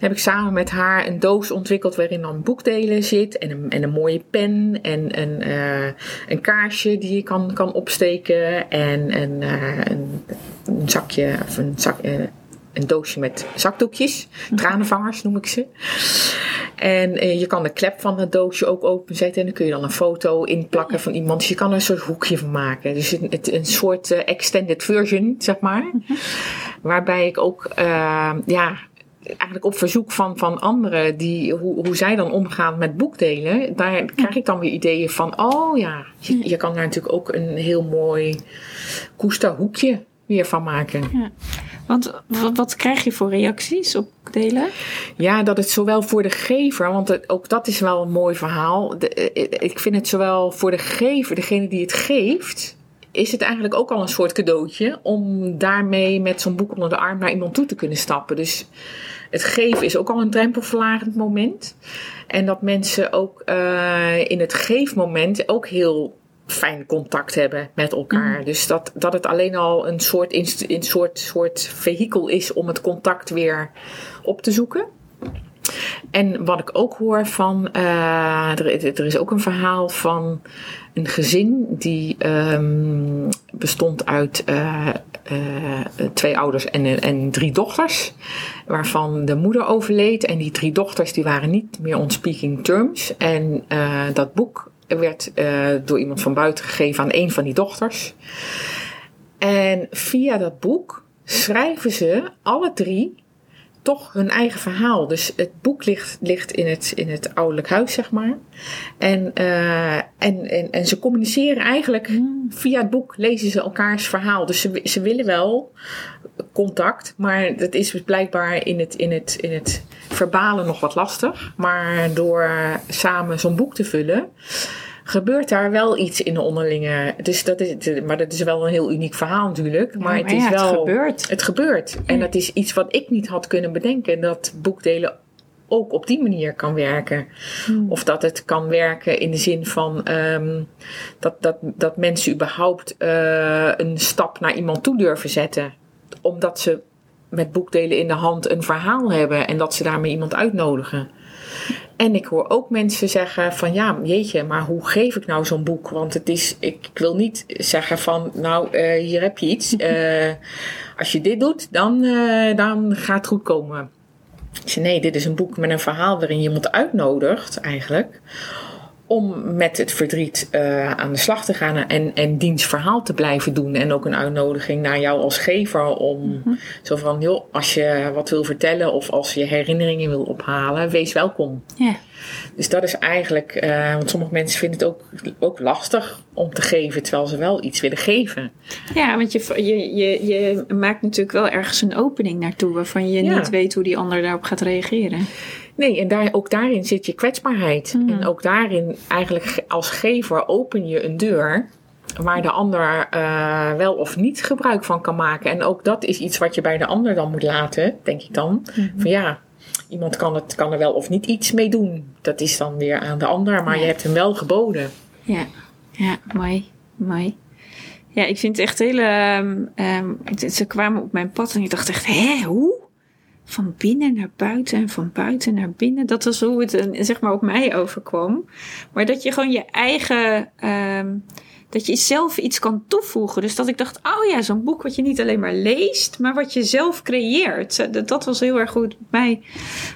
Heb ik samen met haar een doos ontwikkeld waarin dan boekdelen zit. En een, en een mooie pen. En een, eh, een kaarsje die je kan, kan opsteken. En een, eh, een, een zakje of een zak. eh, een doosje met zakdoekjes, tranenvangers noem ik ze. En eh, je kan de klep van het doosje ook openzetten. En dan kun je dan een foto inplakken van iemand. Dus je kan er een soort hoekje van maken. Dus een, het- een soort extended version, zeg maar. Waarbij ik ook, ja, eigenlijk op verzoek van, van anderen, die, hoe, hoe zij dan omgaan met boekdelen. Daar krijg ik dan weer ideeën van, oh ja, je, je kan daar natuurlijk ook een heel mooi koesterhoekje weer van maken. Want wat, krijg je voor reacties op delen? Ja, dat het zowel voor de gever, want het- ook dat is wel een mooi verhaal. De, eh, ik vind het zowel voor de gever, degene die het geeft, is het eigenlijk ook al een soort cadeautje om daarmee met zo'n boek onder de arm naar iemand toe te kunnen stappen. Dus het geven is ook al een drempelverlagend moment. En dat mensen ook eh, in het geefmoment ook heel fijn contact hebben met elkaar. Dus dat, dat het alleen al een soort, inst- een soort, soort vehikel is om het contact weer op te zoeken. En wat ik ook hoor van, uh, er, er, is ook een verhaal van een gezin die um, bestond uit uh, uh, twee ouders en, en drie dochters. Waarvan de moeder overleed en die drie dochters die waren niet meer on speaking terms. En dat boek werd door iemand van buiten gegeven aan een van die dochters. En via dat boek schrijven ze alle drie toch hun eigen verhaal. Dus het boek ligt, ligt in, het, in het ouderlijk huis, zeg maar. En, uh, en, en, en ze communiceren eigenlijk hmm. via het boek, lezen ze elkaars verhaal. Dus ze, ze willen wel contact, maar dat is dus blijkbaar in het, in, het, in het verbalen nog wat lastig. Maar door samen zo'n boek te vullen gebeurt daar wel iets in de onderlinge. Dus dat is, maar dat is wel een heel uniek verhaal natuurlijk. maar, het is wel. Het gebeurt. Het gebeurt. En dat is iets wat ik niet had kunnen bedenken. Dat boekdelen ook op die manier kan werken. Hmm. Of dat het kan werken in de zin van um, dat, dat, dat mensen überhaupt uh, een stap naar iemand toe durven zetten. Omdat ze met boekdelen in de hand een verhaal hebben en dat ze daarmee iemand uitnodigen. En ik hoor ook mensen zeggen van ja, jeetje, maar hoe geef ik nou zo'n boek? Want het is, ik wil niet zeggen van nou, uh, hier heb je iets. Uh, als je dit doet, dan, uh, dan gaat het goed komen. Ik zei nee, dit is een boek met een verhaal waarin je iemand uitnodigt eigenlijk om met het verdriet uh, aan de slag te gaan en, en diens verhaal te blijven doen. En ook een uitnodiging naar jou als gever om mm -hmm. zo van, joh, als je wat wil vertellen of als je herinneringen wil ophalen, wees welkom. Yeah. Dus dat is eigenlijk, uh, want sommige mensen vinden het ook, ook lastig om te geven, terwijl ze wel iets willen geven. Ja, want je, je, je, je maakt natuurlijk wel ergens een opening naartoe waarvan je ja. niet weet hoe die ander daarop gaat reageren. Nee, en daar, ook daarin zit je kwetsbaarheid. Mm. En ook daarin, eigenlijk als gever, open je een deur waar de ander uh, wel of niet gebruik van kan maken. En ook dat is iets wat je bij de ander dan moet laten, denk ik dan. Mm-hmm. Van ja, iemand kan, het, kan er wel of niet iets mee doen. Dat is dan weer aan de ander, maar ja. je hebt hem wel geboden. Ja, ja mooi, mooi. Ja, ik vind het echt hele. Um, um, ze kwamen op mijn pad en ik dacht echt, hè, hoe? Van binnen naar buiten en van buiten naar binnen. Dat was hoe het zeg maar op mij overkwam. Maar dat je gewoon je eigen. Um, dat je zelf iets kan toevoegen. Dus dat ik dacht, oh ja, zo'n boek wat je niet alleen maar leest, maar wat je zelf creëert. Dat, dat was heel erg goed mij,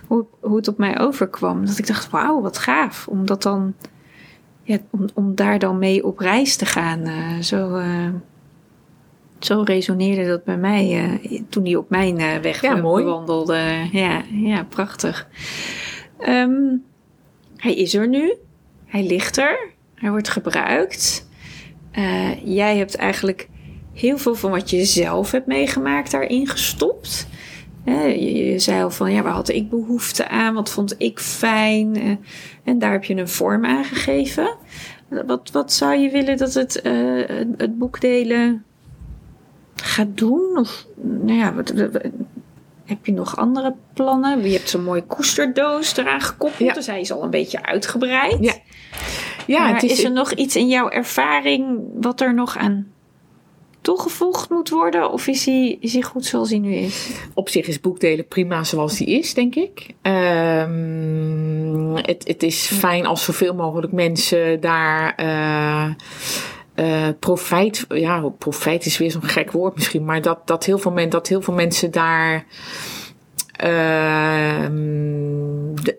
hoe, hoe het op mij overkwam. Dat ik dacht, wauw, wat gaaf. Om dat dan, om, om daar dan mee op reis te gaan. Uh, zo, zo resoneerde dat bij mij uh, toen hij op mijn uh, weg ja, wandelde. Ja, ja, prachtig. Um, hij is er nu. Hij ligt er. Hij wordt gebruikt. Uh, jij hebt eigenlijk heel veel van wat je zelf hebt meegemaakt daarin gestopt. Je, je, zei al van ja, waar had ik behoefte aan? Wat vond ik fijn? En daar heb je een vorm aan gegeven. Wat, wat zou je willen dat het, het boek delen gaat doen? Of nou ja, wat, wat, heb je nog andere plannen? Je hebt zo'n mooie koesterdoos eraan gekoppeld, ja. dus hij is al een beetje uitgebreid. Ja. Ja, het is, is er nog iets in jouw ervaring wat er nog aan toegevoegd moet worden? Of is hij, is hij goed zoals hij nu is? Op zich is boekdelen prima zoals hij is, denk ik. Um, het, het is fijn als zoveel mogelijk mensen daar. Uh, uh, profijt, ja, profijt is weer zo'n gek woord misschien, maar dat, dat, heel, veel men, dat heel veel mensen daar uh,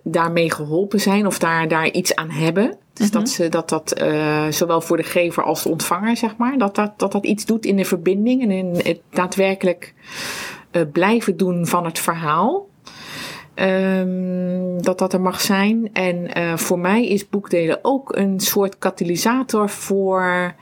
daarmee geholpen zijn of daar, daar iets aan hebben. Dus dat, ze, dat dat uh, zowel voor de gever als de ontvanger, zeg maar, dat dat, dat, dat iets doet in de verbinding en in het daadwerkelijk uh, blijven doen van het verhaal. Um, dat dat er mag zijn. En uh, voor mij is boekdelen ook een soort katalysator voor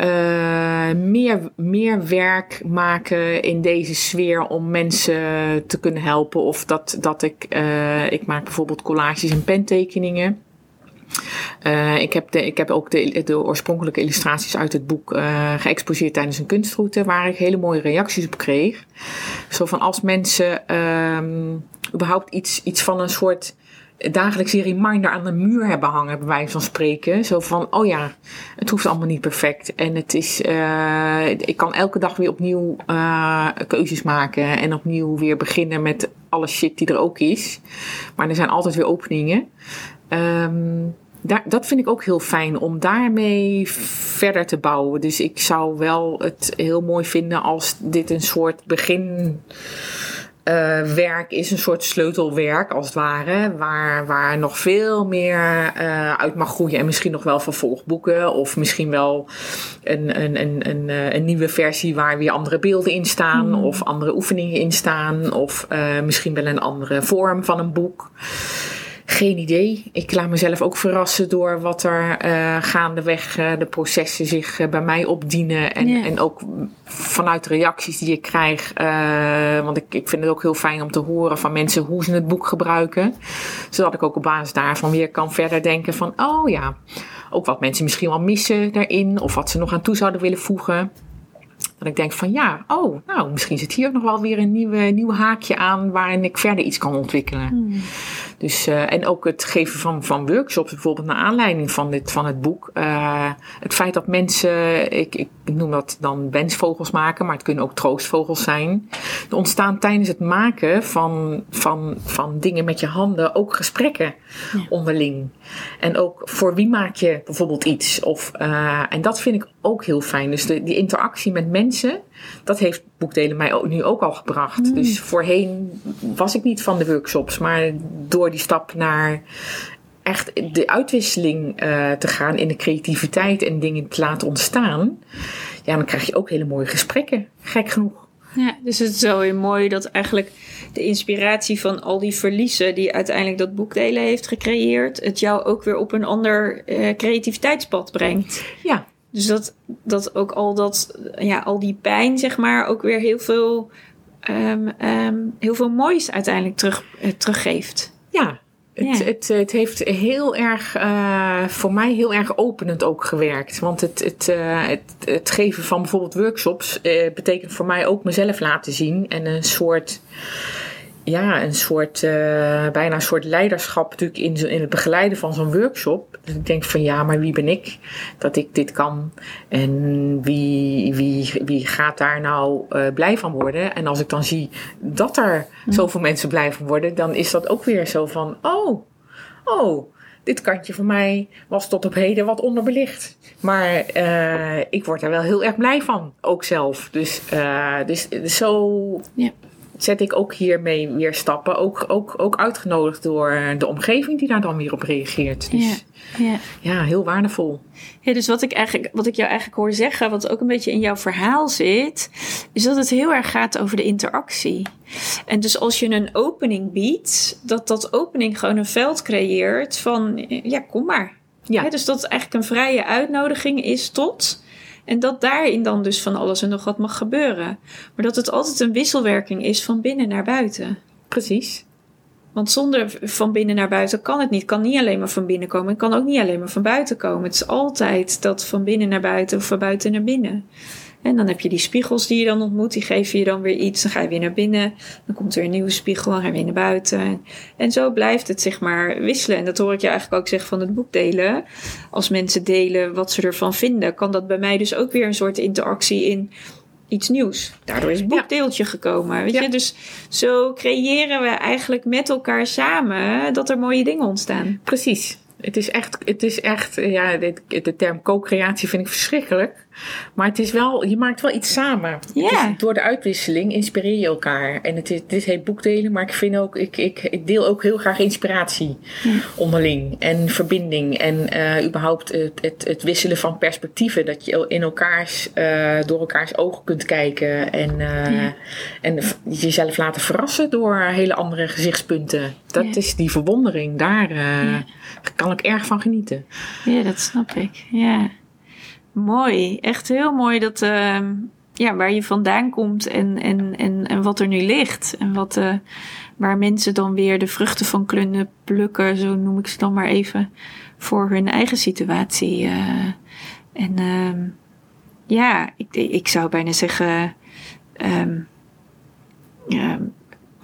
uh, meer, meer werk maken in deze sfeer om mensen te kunnen helpen. Of dat, dat ik, uh, ik maak bijvoorbeeld collages en pentekeningen. Uh, ik, heb de, ik heb ook de, de oorspronkelijke illustraties uit het boek uh, geëxposeerd tijdens een kunstroute, waar ik hele mooie reacties op kreeg. Zo van als mensen um, überhaupt iets, iets van een soort dagelijks een reminder aan de muur hebben hangen, bij wijze van spreken. Zo van, oh ja, het hoeft allemaal niet perfect. En het is, uh, ik kan elke dag weer opnieuw keuzes maken. En opnieuw weer beginnen met alle shit die er ook is. Maar er zijn altijd weer openingen. Um, daar, dat vind ik ook heel fijn om daarmee verder te bouwen. Dus ik zou wel het heel mooi vinden als dit een soort begin. Uh, werk is een soort sleutelwerk, als het ware, waar, waar nog veel meer uh, uit mag groeien. En misschien nog wel vervolgboeken, of misschien wel een, een, een, een, eh, een nieuwe versie waar weer andere beelden in staan, mm. of andere oefeningen in staan, of uh, misschien wel een andere vorm van een boek. Geen idee. Ik laat mezelf ook verrassen door wat er uh, gaandeweg uh, de processen zich uh, bij mij opdienen. En, yeah. en ook vanuit de reacties die ik krijg. want ik, ik vind het ook heel fijn om te horen van mensen hoe ze het boek gebruiken. Zodat ik ook op basis daarvan weer kan verder denken van, oh ja, ook wat mensen misschien wel missen daarin. Of wat ze nog aan toe zouden willen voegen. Dat ik denk van ja, oh, nou, misschien zit hier ook nog wel weer een nieuwe, nieuw haakje aan waarin ik verder iets kan ontwikkelen. Hmm. Dus, uh, en ook het geven van, van workshops, bijvoorbeeld naar aanleiding van, dit, van het boek. Uh, het feit dat mensen, ik, ik noem dat dan wensvogels maken, maar het kunnen ook troostvogels zijn. Er ontstaan tijdens het maken van, van, van dingen met je handen ook gesprekken ja. onderling. En ook voor wie maak je bijvoorbeeld iets? Of, uh, en dat vind ik ook heel fijn. Dus de, die interactie met mensen, dat heeft boekdelen mij ook, nu ook al gebracht. Mm. Dus voorheen was ik niet van de workshops, maar door die stap naar echt de uitwisseling uh, te gaan in de creativiteit en dingen te laten ontstaan, ja, dan krijg je ook hele mooie gesprekken. Gek genoeg. Ja, dus het is zo heel mooi dat eigenlijk de inspiratie van al die verliezen die uiteindelijk dat boekdelen heeft gecreëerd, het jou ook weer op een ander uh, creativiteitspad brengt. Ja. Dus dat, dat ook al dat, ja, al die pijn, zeg maar, ook weer heel veel, um, um, heel veel moois uiteindelijk terug, uh, teruggeeft. Ja, het, ja. het, het, heeft heel erg, uh, voor mij heel erg openend ook gewerkt. Want het, het, uh, het, het geven van bijvoorbeeld workshops uh, betekent voor mij ook mezelf laten zien. En een soort, ja, een soort, bijna een soort leiderschap natuurlijk in, in het begeleiden van zo'n workshop. Dus ik denk van ja, maar wie ben ik dat ik dit kan? En wie, wie, wie gaat daar nou blij van worden? En als ik dan zie dat er zoveel mensen blij van worden, dan is dat ook weer zo van, oh, oh, dit kantje van mij was tot op heden wat onderbelicht. Maar uh, ik word er wel heel erg blij van, ook zelf. Dus, dus, dus zo ja. Zet ik ook hiermee weer stappen. Ook, ook, ook uitgenodigd door de omgeving die daar dan weer op reageert. Dus, ja. Ja. ja, heel waardevol. Ja, dus wat ik, eigenlijk, wat ik jou eigenlijk hoor zeggen, wat ook een beetje in jouw verhaal zit, is dat het heel erg gaat over de interactie. En dus als je een opening biedt, dat dat opening gewoon een veld creëert van, ja, kom maar. Ja. dus dat het eigenlijk een vrije uitnodiging is tot. En dat daarin dan dus van alles en nog wat mag gebeuren. Maar dat het altijd een wisselwerking is van binnen naar buiten. Precies. Want zonder van binnen naar buiten kan het niet. Het kan niet alleen maar van binnen komen. Het kan ook niet alleen maar van buiten komen. Het is altijd dat van binnen naar buiten of van buiten naar binnen. En dan heb je die spiegels die je dan ontmoet. Die geven je dan weer iets. Dan ga je weer naar binnen. Dan komt er een nieuwe spiegel. Dan ga je weer naar buiten. En zo blijft het zeg maar wisselen. En dat hoor ik je eigenlijk ook zeggen van het boek delen. Als mensen delen wat ze ervan vinden, kan dat bij mij dus ook weer een soort interactie in iets nieuws. Daardoor is het boekdeeltje ja. gekomen. Weet ja. je? Dus zo creëren we eigenlijk met elkaar samen dat er mooie dingen ontstaan. Precies. Het is echt, het is echt ja, de, de term co-creatie vind ik verschrikkelijk. Maar het is wel, je maakt wel iets samen. Door de uitwisseling inspireer je elkaar. En het is, dit heet boekdelen, maar ik vind ook, ik, ik, ik deel ook heel graag inspiratie onderling. En verbinding. En uh, überhaupt het, het, het, wisselen van perspectieven. Dat je in elkaars, uh, door elkaars ogen kunt kijken. En, uh, ja. en jezelf laten verrassen door hele andere gezichtspunten. Dat is die verwondering. Daar kan ik erg van genieten. Ja, dat snap ik. Ja. Mooi, echt heel mooi dat, uh, ja, waar je vandaan komt en, en, en, en wat er nu ligt. En wat, uh, waar mensen dan weer de vruchten van kunnen plukken, zo noem ik ze dan maar even, voor hun eigen situatie. Uh, en uh, ja, ik, ik zou bijna zeggen, um,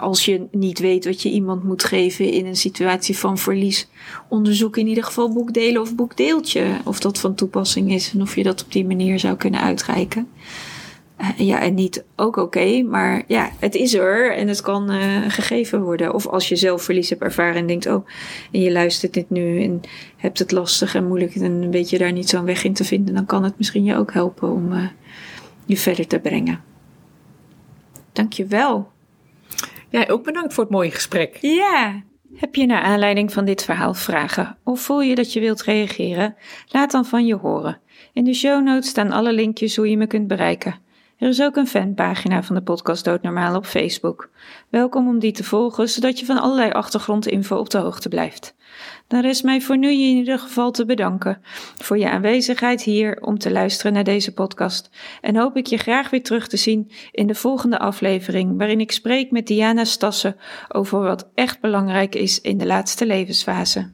als je niet weet wat je iemand moet geven in een situatie van verlies, onderzoek in ieder geval boekdelen of boekdeeltje. Of dat van toepassing is en of je dat op die manier zou kunnen uitreiken. Uh, ja, en niet ook oké, maar ja, het is er en het kan uh, gegeven worden. Of als je zelf verlies hebt ervaren en denkt, oh, en je luistert dit nu en hebt het lastig en moeilijk en weet je daar niet zo'n weg in te vinden, dan kan het misschien je ook helpen om uh, je verder te brengen. Dankjewel. Jij ook bedankt voor het mooie gesprek. Ja. Heb je naar aanleiding van dit verhaal vragen of voel je dat je wilt reageren? Laat dan van je horen. In de show notes staan alle linkjes hoe je me kunt bereiken. Er is ook een fanpagina van de podcast Doodnormaal op Facebook. Welkom om die te volgen, zodat je van allerlei achtergrondinfo op de hoogte blijft. Dan rest mij voor nu in ieder geval te bedanken voor je aanwezigheid hier om te luisteren naar deze podcast. En hoop ik je graag weer terug te zien in de volgende aflevering, waarin ik spreek met Diana Stassen over wat echt belangrijk is in de laatste levensfase.